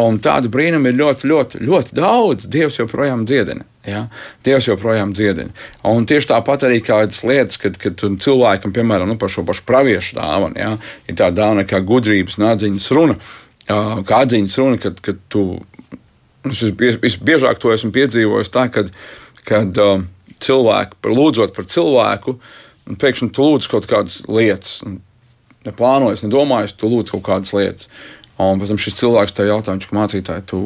Un tādu brīnumu ir ļoti, ļoti, ļoti daudz. Dievs joprojām dziedina. Ja? Dievs joprojām dziedina. Un tieši tāpat arī kādas lietas, kad, kad cilvēkam, piemēram, nu, par šo pašu praviešu dāvanu, ja? ir tā dāvana kā gudrības un atziņas runa, kā atziņas runa, kad, kad tu, es visbiežāk to esmu piedzīvojis tā, kad, kad uh, cilvēki, lūdzot par cilvēku, pēkšņi tu lūdz kaut kādas lietas. Neplānojas, nedomājas, tu lūdz kaut kādas lietas. Un pēc tam šis cilvēks te jautā, viņš mācītāji, tu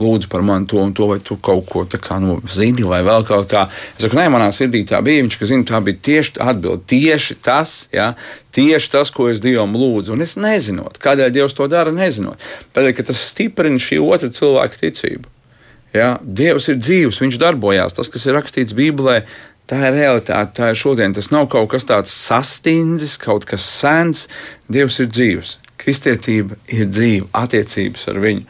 lūdzu par mani to un to, vai tu kaut ko tādu nu, zini, vai vēl kaut kā. Es saku, nē, manā sirdī tā bija. Viņš zina, tā bija tieši atbilde. Tieši tas, ja, tieši tas, ko es Dievam lūdzu. Un es nezinu, kādēļ Dievs to dara, nezinot. Tādēļ, tas stiprina šī otra cilvēka ticību. Ja, Dievs ir dzīvs, viņš darbojās. Tas, kas ir rakstīts Bībelē, Tā ir realitāte, tā ir šodien. Tas nav kaut kas tāds sastindzis, kaut kas sens. Dievs ir dzīvs kristietība ir dzīva, attiecības ar viņu.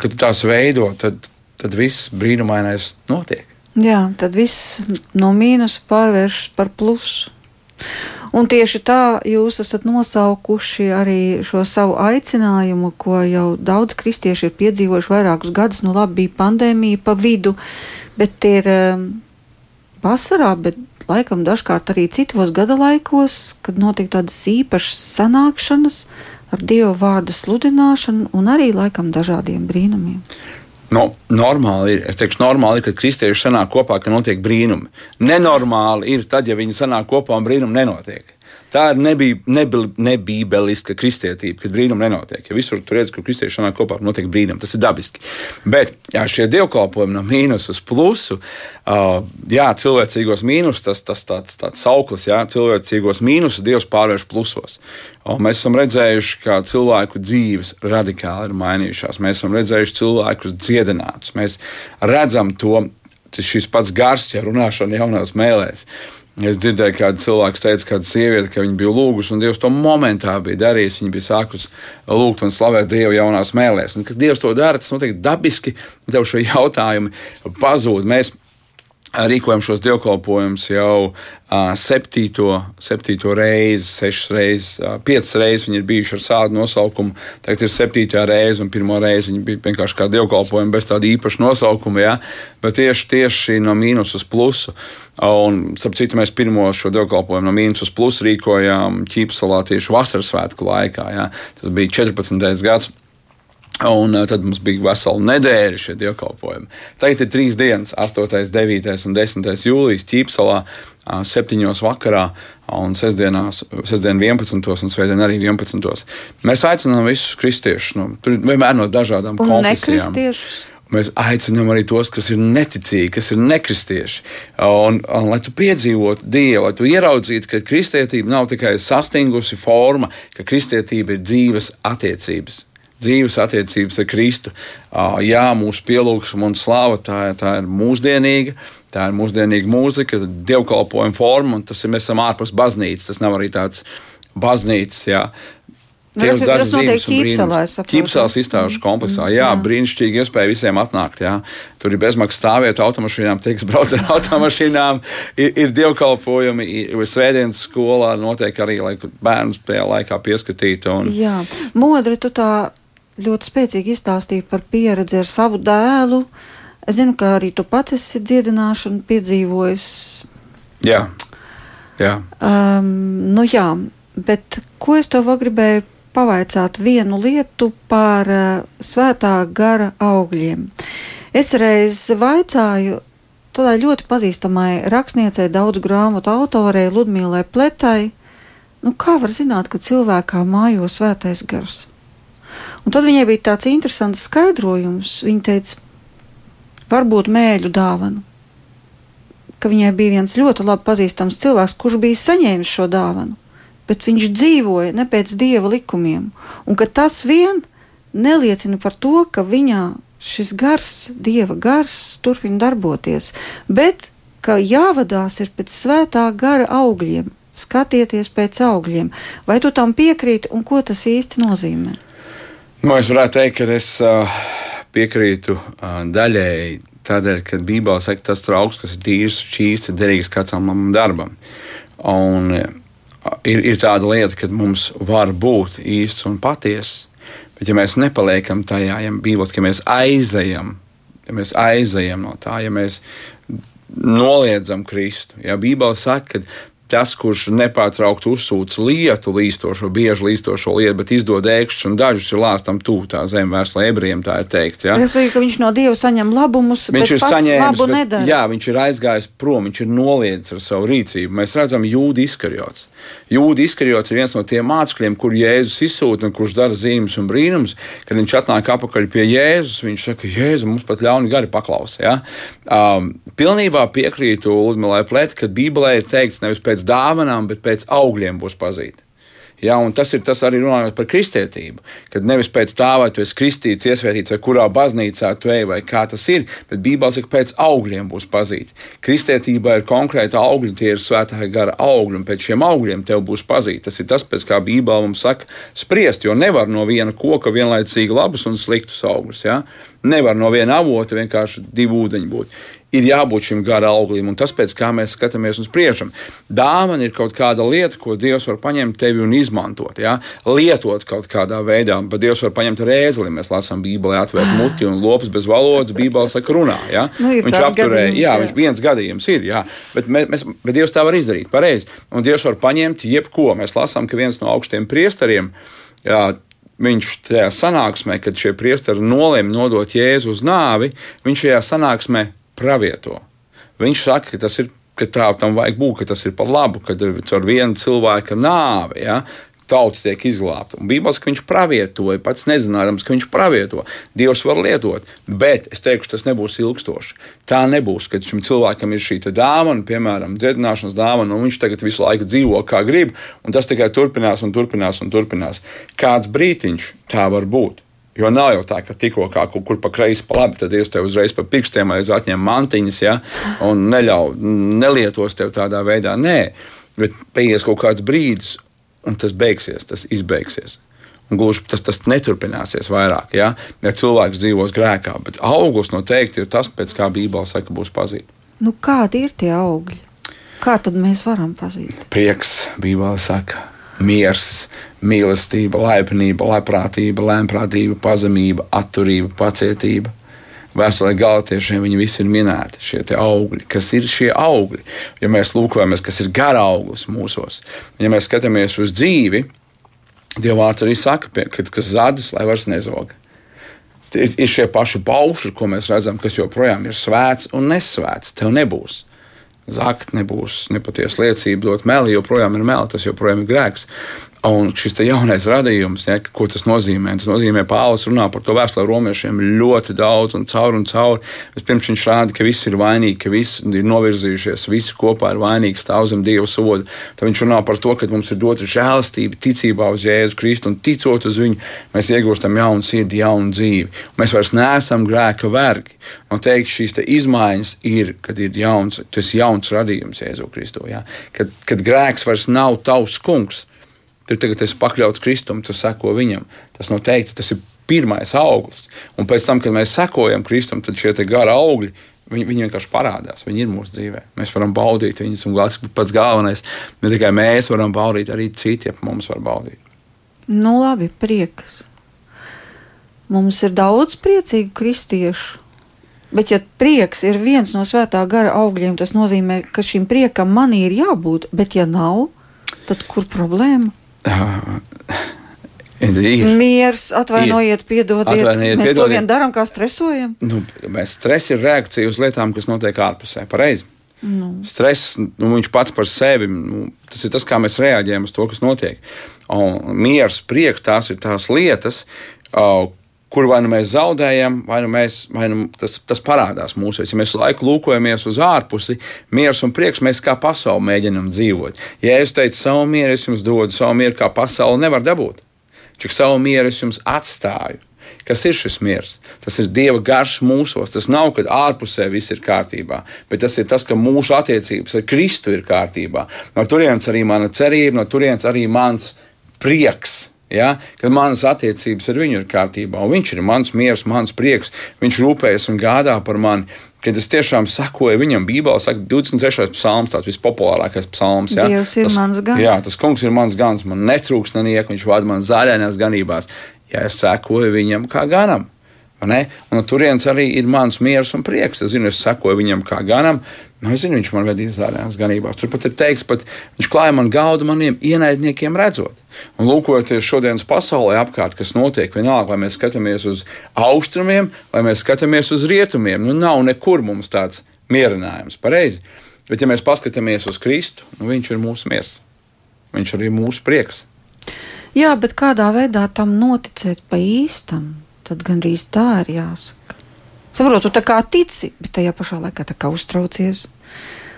Kad tās veido, tad, tad viss brīnumainais notiek. Jā, tad viss no mīnusa pārvēršas par plusu. Un tieši tā jūs esat nosaukuši arī šo savu aicinājumu, ko jau daudz kristieši ir piedzīvojuši vairākus gadus. Nu, labi, bija pandēmija pa vidu, bet ir um, vasarā, bet laikam dažkārt arī citos gada laikos, kad notiek tādas īpašas sanākšanas, ar Dievu vārdu sludināšanu un arī laikam dažādiem brīnumiem. No, normāli ir, es teikšu, normāli ir, kad kristieši sanāk kopā, ka notiek brīnumi. Nenormāli ir tad, ja viņi sanāk kopā un brīnumi nenotiek. Tā ir nebībeliska kristietība, kad brīnumi nenotiek. Ja visur tur redz, ka kristieši nāk kopā, notiek brīnumi. Tas ir dabiski. Bet jā, šie dievkalpojumi no mīnus uz plusu, uh, jā, cilvēcīgos mīnus, tas, tas tāds, tāds sauklis, jā, cilvēcīgos mīnus Dievs pārvērš plusos. Un mēs esam redzējuši, kā cilvēku dzīves radikāli ir mainījušās. Mēs esam redzējuši cilvēkus dziedinātus. Mēs redzam to, šis pats gars, ja runāšana jaunās mēlēs. Es dzirdēju, kāda cilvēka teica, kāda sieviete, ka viņa bija lūgusi, un Dievs to momentā bija darījis. Viņa bija sākusi lūgt un slavēt Dievu jaunās mēlēs. Un, kad Dievs to dara, tas notiek dabiski, tev šie jautājumi pazūd. Mēs rīkojam šos dievkalpojumus jau uh, septīto, septīto reizi, sešas reizes, uh, piecas reizes viņi ir bijuši ar tādu nosaukumu. Tagad ir septītā reize, un pirmo reizi viņi bija vienkārši kā dievkalpojumi bez tāda īpaša nosaukuma, ja? bet tieši, tieši no mīnus uz plusu. Un, starp citu, mēs pirmo šo dievkalpojumu no mīnus uz plusu rīkojām Ķīpsalā tieši vasaras svētku laikā. Ja? Tas bija 14. gads. Un uh, tad mums bija vesela nedēļa šie dievkalpojumi. Tagad ir trīs dienas, 8, 9 un 10 jūlijas ķīpselā, uh, 7 vakarā un sestdienās, sestdien 11. un svētdien arī 11. Mēs aicinām visus kristiešus, nu, tur vienmēr no dažādām Un konfesijām. nekristiešus. Mēs aicinām arī tos, kas ir neticīgi, kas ir nekristieši. Un, un, lai tu piedzīvotu Dievu, lai tu ieraudzītu, ka kristietība nav tikai sastingusi forma, ka kristietība ir dzīves attiecības. Dzīves attiecības ar Kristu. Jā, mūsu pielūgsme un slava tā, tā ir mūsdienīga. Tā ir mūsdienīga mūzika, dievkalpojuma forma, un tas ir mēs esam ārpus baznīcas. Tas nav arī tāds baznīcas. Jā. Nu, Dievs tas- notiek. Ķīpselā. Ķīpselas izstāžu kompleksā. Jā, jā. brīnišķīgi iespēja visiem atnākt. Jā. Tur ir bezmaksas stāvvieta automašīnām, tie, kas brauc ar automašīnām, ir, ir dievkalpojumi, ir svētdienas skolā, notiek arī, lai bērnus tajā laikā pieskatītu. Un, Jā, Modri, tu tā ļoti spēcīgi izstāstīji par pieredzi ar savu dēlu. Es zinu, ka arī tu pats esi dziedināšanu piedzīvojis. jā, jā. Um, nu jā, bet ko es tev gribēju pavaicāt vienu lietu par uh, svētā gara augļiem. Es reiz vaicāju tādai ļoti pazīstamai rakstniecei, daudz grāmatu autorei Ludmīlai Pletai, nu kā var zināt, ka cilvēkā mājo svētais gars? Un tad viņai bija tāds interesants skaidrojums. Viņa teica, varbūt mēļu dāvanu ka viņai bija viens ļoti labi pazīstams cilvēks, kurš bija saņēmis šo dāvanu, bet viņš dzīvoja ne pēc dieva likumiem, un ka tas vien neliecina par to, ka viņā šis gars, dieva gars, turpina darboties, bet ka jāvadās ir pēc svētā gara augļiem. Skatieties pēc augļiem. Vai tu tam piekrīti un ko tas īsti nozīmē? Nu, es varētu teikt, ka es piekrītu daļēji tādēļ, ka Bībelē saka, tas trauks, kas ir tīrs, šīs ir derīgs katram labam darbam. Un ir, ir tāda lieta, ka mums var būt īsts un patiess, bet ja mēs nepaliekam tajā, ja Bībeles, ka mēs aizejam, ja mēs aizejam no tā, ja mēs noliedzam Kristu, ja Bībele saka, ka tas, kurš nepārtraukti uzsūc lietu, līstošo, bieži līstošo lietu, bet izdod ēkšķus un dažus ir lāstam tuvu tā zeme, vēstulē ebrejiem tā ir teikts. Ja? Respektīvi, ka viņš no dieva saņem labumus, Viņš bet ir saņēmis, labu nedara. jā, viņš ir aizgājis prom, viņš ir noliedzis ar savu rīcību. Mēs redzam, Jūda izkarjots. Jūda izkarjots ir viens no tiem mācekļiem, kur Jēzus izsūta un kurš dara zīmes un brīnumus. Kad viņš atnāk atpakaļ pie Jēzus, viņš saka, Jēzu, mums pat ļauni gari paklaus. Ja? Um, pilnībā piekrītu Ludmilai Plētai, ka Bībelē ir teikts nevis pēc dāvanām, bet pēc augļiem būs pazīti. Ja, tas ir tas arī runājot par kristietību. Kad nevis pēc tā, vai tu esi kristīts, iesvētīts, vai kurā baznīcā tu ej, vai kā tas ir, bet Bībelē saka, pēc augļiem būs pazīti. Kristietībā ir konkrēti augļi, tie ir svētā gara augļi, un pēc šiem augļiem tev būs pazīti. Tas ir tas, pēc kā Bībelē mums saka, spriest, jo nevar no viena koka vienlaicīgi labus un sliktus augļus. Ja? Nevar no viena avota vienkārši divi ūdeņi būt ir jābūt šim gara auglim, un tas, pēc kā mēs skatāmies uz priekšu. Dāvana ir kaut kāda lieta, ko Dievs var paņemt tevi un izmantot, ja? lietot kaut kādā veidā. Bet Dievs var paņemt rēzli. Mēs lasām Bībelē, atvērt muti un lopas bez valodas. Bībelē saka, runā. Ja? Nu, viņš apturēja, jā, jā. viņš viens gadījums ir, jā. Bet, mēs, mēs, bet Dievs tā var izdarīt pareizi. Un Dievs var paņemt jebko. Mēs lasām, ka viens no augstiem priesteriem. Jā, Viņš tajā sanāksmē, kad šie priesteri nolēma nodot Jēzu uz nāvi, viņš šajā sanāksmē pravieto. Viņš saka, ka tas ir, ka tā tam vajag būt, ka tas ir par labu, ka ar vienu cilvēka nāvi. Ja, Tauta tiek izglābta. Un Bībelē viņš pravietoja, pats nezinājams, ka viņš pravieto. Dievs var lietot, bet es teikšu, tas nebūs ilgstoši. Tā nebūs, kad šim cilvēkam ir šī dāvana, piemēram, dziedināšanas dāvana, un viņš tagad visu laiku dzīvo kā grib, un tas tikai turpinās un turpinās un turpinās. Kāds brītiņš tā var būt. Jo nav jau tā, ka tikko kaut kur pa kreisi, pa labi, tad Dievs tev uzreiz pa pirkstiem aiz atņem mantiņas, ja, un neļauj, nelietos tev tādā veidā. Nē, bet paies kaut kāds brīdis, un tas beigsies, tas izbeigsies. Un gluži tas, tas neturpināsies vairāk, ja, ja cilvēks dzīvos grēkā. Bet augurs noteikti ir tas, pēc kā Bībelē saka, būs pazīstams. Nu, kādi ir tie augļi? Kā tad mēs varam pazīt? Prieks, Bībelē saka, miers, mīlestība, laipnība, labprātība, lēmprātība, pazemība, atturība, pacietība. Vēsturē galotiešiem viņi visi ir minēti, šie augļi. Kas ir šie augļi? Ja mēs lūkojamies, kas ir gara auglis mūsos, ja mēs skatāmies uz dzīvi, Dieva vārds arī saka, ka kas zadas, lai vairs nezog. ir, ir šie paši pauši, ko mēs redzam, kas joprojām ir svēts un nesvēts. Tev nebūs. Zakt nebūs nepatiesa liecība, dot meli, joprojām ir meli, tas joprojām ir grēks. Un šis jaunais radījums, ja, ko tas nozīmē, tas nozīmē, ka Pāvils runā par to vēstulē romiešiem ļoti daudz un caur un caur. Vispirms viņš rāda, ka visi ir vainīgi, ka visi ir novirzījušies, visi kopā ir vainīgi, stāv zem Dieva soda. Tad viņš runā par to, ka mums ir dota žēlastība, ticībā uz Jēzu Kristu un ticot uz viņu, mēs iegūstam jaunu sirdi, jaunu dzīvi. Mēs vairs neesam grēka vergi. Un teikt, šīs te izmaiņas ir, kad ir jauns, tas jauns radījums Jēzu Kristu. Ja? Kad, kad grēks vairs nav tavs kungs Tu tagad esi pakļauts Kristum, tu seko viņam. Tas noteikti tas ir pirmais augsts. Un pēc tam, kad mēs sekojam Kristum, tad šie gara augļi. Viņi, viņi vienkārši parādās, viņi ir mūsu dzīvē. Mēs varam baudīt viņus, un tas ir pats galvenais. Ne tikai mēs varam baudīt, arī citi ap mums var baudīt. Nu, labi, prieks. Mums ir daudz priecīgu kristiešu. Bet, ja prieks ir viens no svētā gara augļiem, tas nozīmē, ka šim priekam man ir jābūt. Bet, ja nav, tad kur problēma? Ir. Mieres, atvainojiet, piedodiet. Atvainojiet, mēs piedodiet. to vien darām, kā stresojam. Nu, mēs stress ir reakcija uz lietām, kas notiek ārpusē. Pareizi. Nu. Stress, nu, viņš pats par sevi, nu, tas ir tas, kā mēs reaģējam uz to, kas notiek. Un miers, prieks, tās ir tās lietas, kur vai nu mēs zaudējam, vai nu, mēs, vai nu tas, tas parādās mūsu. Ja mēs laiku lūkojamies uz ārpusi, miers un prieks, mēs kā pasauli mēģinam dzīvot. Ja es teicu savu mieru, es jums dodu savu mieru, kā pasauli nevar dabūt. Cik savu mieru es jums atstāju. Kas ir šis miers? Tas ir Dieva garš mūsos. Tas nav, ka ārpusē viss ir kārtībā, bet tas ir tas, ka mūsu attiecības ar Kristu ir kārtībā. No turienes arī mana cerība, no turienes arī mans prieks Ja? Kad manas attiecības ar viņu ir kārtībā, un viņš ir mans miers, mans prieks, viņš rūpējas un gādā par mani. Kad es tiešām sakoju viņam, Bībelē saka, 23. psalms, tāds vispopulārākais psalms. Ja? Dievs ir tas, mans gans. Jā, tas kungs ir mans gans, man netrūks neniek, viņš vada man zaļainās ganībās. Ja es sekoju viņam kā ganam, Un no turienes arī ir mans miers un prieks. Es zinu, es sekoju viņam kā ganam. Nu, es zinu, viņš man vedīs zārēnas ganībās. Turpat ir teikts, pat viņš klāja man gaudu maniem ienaidniekiem redzot. Un lūkojoties šodienas pasaulē apkārt, kas notiek, vienalga, vai mēs skatāmies uz austrumiem, vai mēs skatāmies uz rietumiem, nu nav nekur mums tāds mierinājums. Pareizi. Bet, ja mēs paskatāmies uz Kristu, nu, viņš ir mūsu miers. Viņš arī ir mūsu prieks. Jā, bet kādā veidā tam noticēt pa īstam? Tad gandrīz tā ir jāsaka. Saprotu, tā kā tici, bet tajā pašā laikā tā kā uztraucies.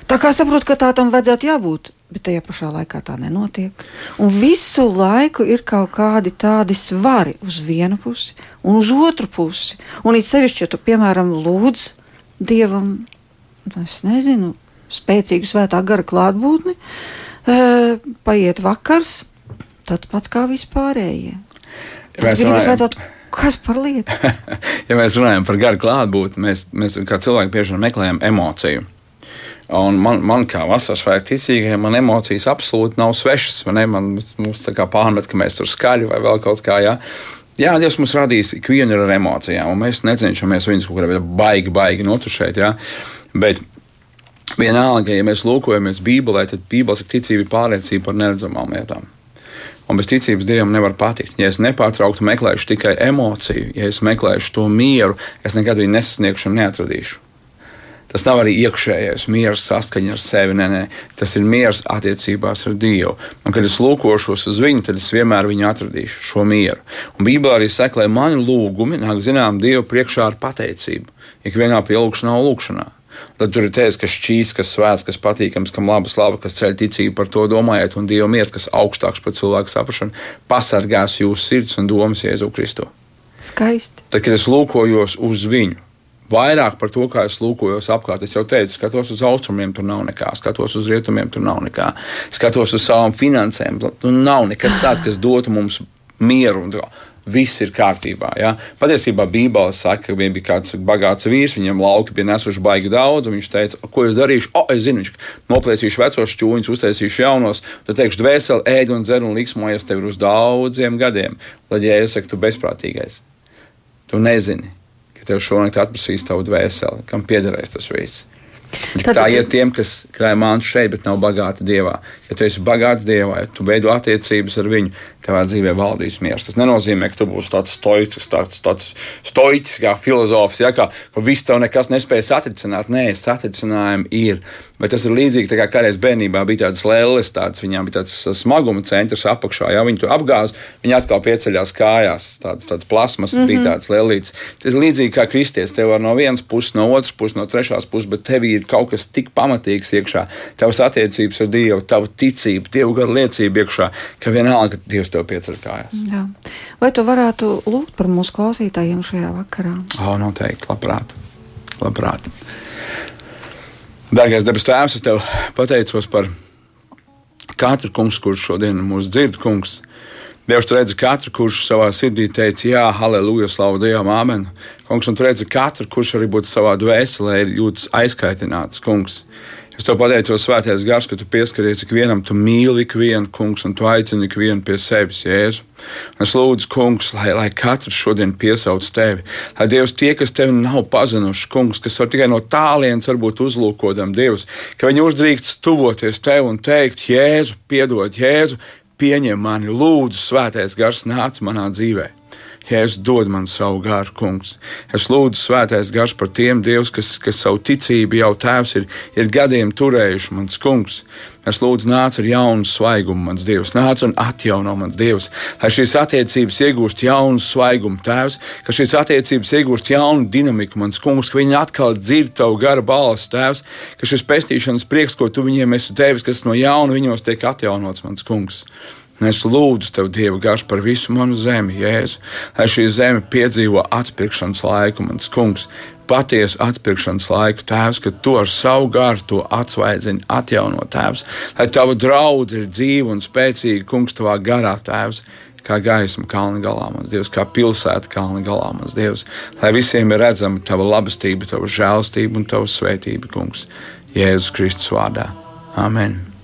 Tā kā saprotu, ka tā tam vajadzētu jābūt, bet tajā pašā laikā tā nenotiek. Un visu laiku ir kaut kādi tādi svari uz vienu pusi un uz otru pusi. Un it sevišķi, ja tu, piemēram, lūdz Dievam, nu, es nezinu, spēcīgu svētā gara klātbūtni, e, paiet vakars, tad pats kā vispārējie. Mēs runājam, Kas par lietu? ja mēs runājam par garu klātbūtni, mēs, mēs kā cilvēki bieži vien meklējam emociju. Un man, man kā vasaras svētku ticīgajam, man emocijas absolūti nav svešas. Man mums tā kā pārmet, ka mēs tur skaļi vai vēl kaut kā. Jā. Jā, Dievs mums radīs ikvienu ar emocijām, un mēs necenšamies viņus kaut kādā baigi, baigi notušēt. Jā. Bet vienalga, ja mēs lūkojamies Bībelē, tad Bībeles ticība ir pārliecība par neredzamām lietām. Un bez ticības Dievam nevar patikt. Ja es nepārtraukti meklēšu tikai emociju, ja es meklēšu to mieru, es nekad viņu nesasniegšu un neatradīšu. Tas nav arī iekšējais miers, saskaņa ar sevi. Nē, nē, tas ir miers attiecībās ar Dievu. Un, kad es lūkošos uz viņu, tad es vienmēr viņu atradīšu, šo mieru. Un Bībelē arī saka, lai mani lūgumi nāk zinām Dievu priekšā ar pateicību. Ikvienā pielūgšanā lūgšanā. Tad tur ir teiks, kas šķīs, kas svēts, kas patīkams, kam laba slava, kas ceļ ticību par to domājiet, un Dieva mieru, kas augstāks par cilvēku saprašanu, pasargās jūsu sirds un domas Jēzu Kristu. Skaisti. Tad, kad es lūkojos uz viņu, vairāk par to, kā es lūkojos apkārt. Es jau teicu, skatos uz austrumiem, tur nav nekā, skatos uz rietumiem, tur nav nekā, skatos uz savām finansēm. Tur nav nekas tāds, kas dotu mums mieru. Un, viss ir kārtībā. Ja? Patiesībā Bībelē saka, ka bija kāds bagāts vīrs, viņam lauki bija nesuši baigi daudz, un viņš teica, ko es darīšu? O, es zinu, viņš noplēsīšu vecos čūņus, uztaisīšu jaunos, tad teikšu, dvēseli, ēd un dzer un liksmojies tev uz daudziem gadiem. Tad, ja es saku, tu bezprātīgais, tu nezini, ka tev šonakt atprasīs tavu dvēseli, kam piederēs tas viss. Tad, tā ir tiem, kas krāj mantu šeit, bet nav bagāti dievā. Ja tu esi bagāts dievā, ja tu veido attiecības ar viņu, tavā dzīvē valdīs miers. Tas nenozīmē, ka tu būsi tāds stoicisks, tāds, tāds stoicisks kā filozofs, ja, ka viss tev nekas nespēja satricināt. Nē, satricinājumi ir. Bet tas ir līdzīgi kā kādreiz bērnībā bija tādas lēles, tāds, viņām bija tāds smaguma centrs apakšā. Ja viņi tur apgāz, viņi atkal pieceļās kājās. Tāds, tāds plasmas mm -hmm. bija tāds lēlīts. Tas ir līdzīgi kā kristietis. Tev var no vienas puses, no otras puses, no trešās puses, bet tev ir kaut kas tik pamatīgs iekšā. Tavas attiecības ar Dievu, tava ticība, Dievu garu liecība iekšā, ka vienalga Dievs tev piecer kājās. Jā. Vai tu varētu lūgt par mūsu klausītājiem šajā vakarā? O, noteikti, labprāt. labprāt. Dārgais debes Tēvs, es tev pateicos par katru kungu, kurš šodien mūs dzird, kungs. Dievs redz katru, kurš savā sirdī teica, Jā, halleluja, slavu Dievam, amen. Kungs, un tu redzi katru, kurš arī būtu savā dvēselē, jūtas aizkaitināts, kungs. Es to pateicos, Svētais Gars, ka tu pieskaries ikvienam, tu mīli ikvienu, kungs, un tu aicini ikvienu pie sevis, Jēzu. Un es lūdzu, kungs, lai, lai katrs šodien piesauc tevi, lai Dievs tie, kas tevi nav pazinuši, kungs, kas var tikai no tālienes varbūt uzlūkodam Dievs, ka viņi uzdrīkst tuvoties tev un teikt, Jēzu, piedod, Jēzu, pieņem mani, lūdzu, Svētais Gars nāc manā dzīvēm. Jēzus dod man savu garu, kungs. Es lūdzu, svētais gars par tiem dievs, kas, kas savu ticību jau tēvs ir, ir gadiem turējuši, mans kungs. Es lūdzu, nāc ar jaunu svaigumu, mans dievs, nāc un atjauno mans dievs, lai šīs attiecības iegūst jaunu svaigumu, tēvs, ka šīs attiecības iegūst jaunu dinamiku, mans kungs, ka viņi atkal dzird tavu gara balsi, tēvs, ka šis pestīšanas prieks, ko tu viņiem esi devis, kas no jauna viņos tiek atjaunots, mans kungs. Es lūdzu Tev, Dieva gars, par visu manu zemi, Jēzu, lai šī zeme piedzīvo atpirkšanas laiku, mans kungs, patiesu atpirkšanas laiku, Tēvs, ka Tu ar savu garu to atsvaidzini, atjauno Tēvs, lai Tava draudzība ir dzīva un spēcīga, Kungs, Tavā garā, Tēvs. Kā gaisma kalna galā, mans Dievs, kā pilsēta kalna galā, mans Dievs, lai visiem ir redzama Tava labestība, Tava žēlstība un Tava svētība, Kungs, Jēzus Kristus vārdā. Amen!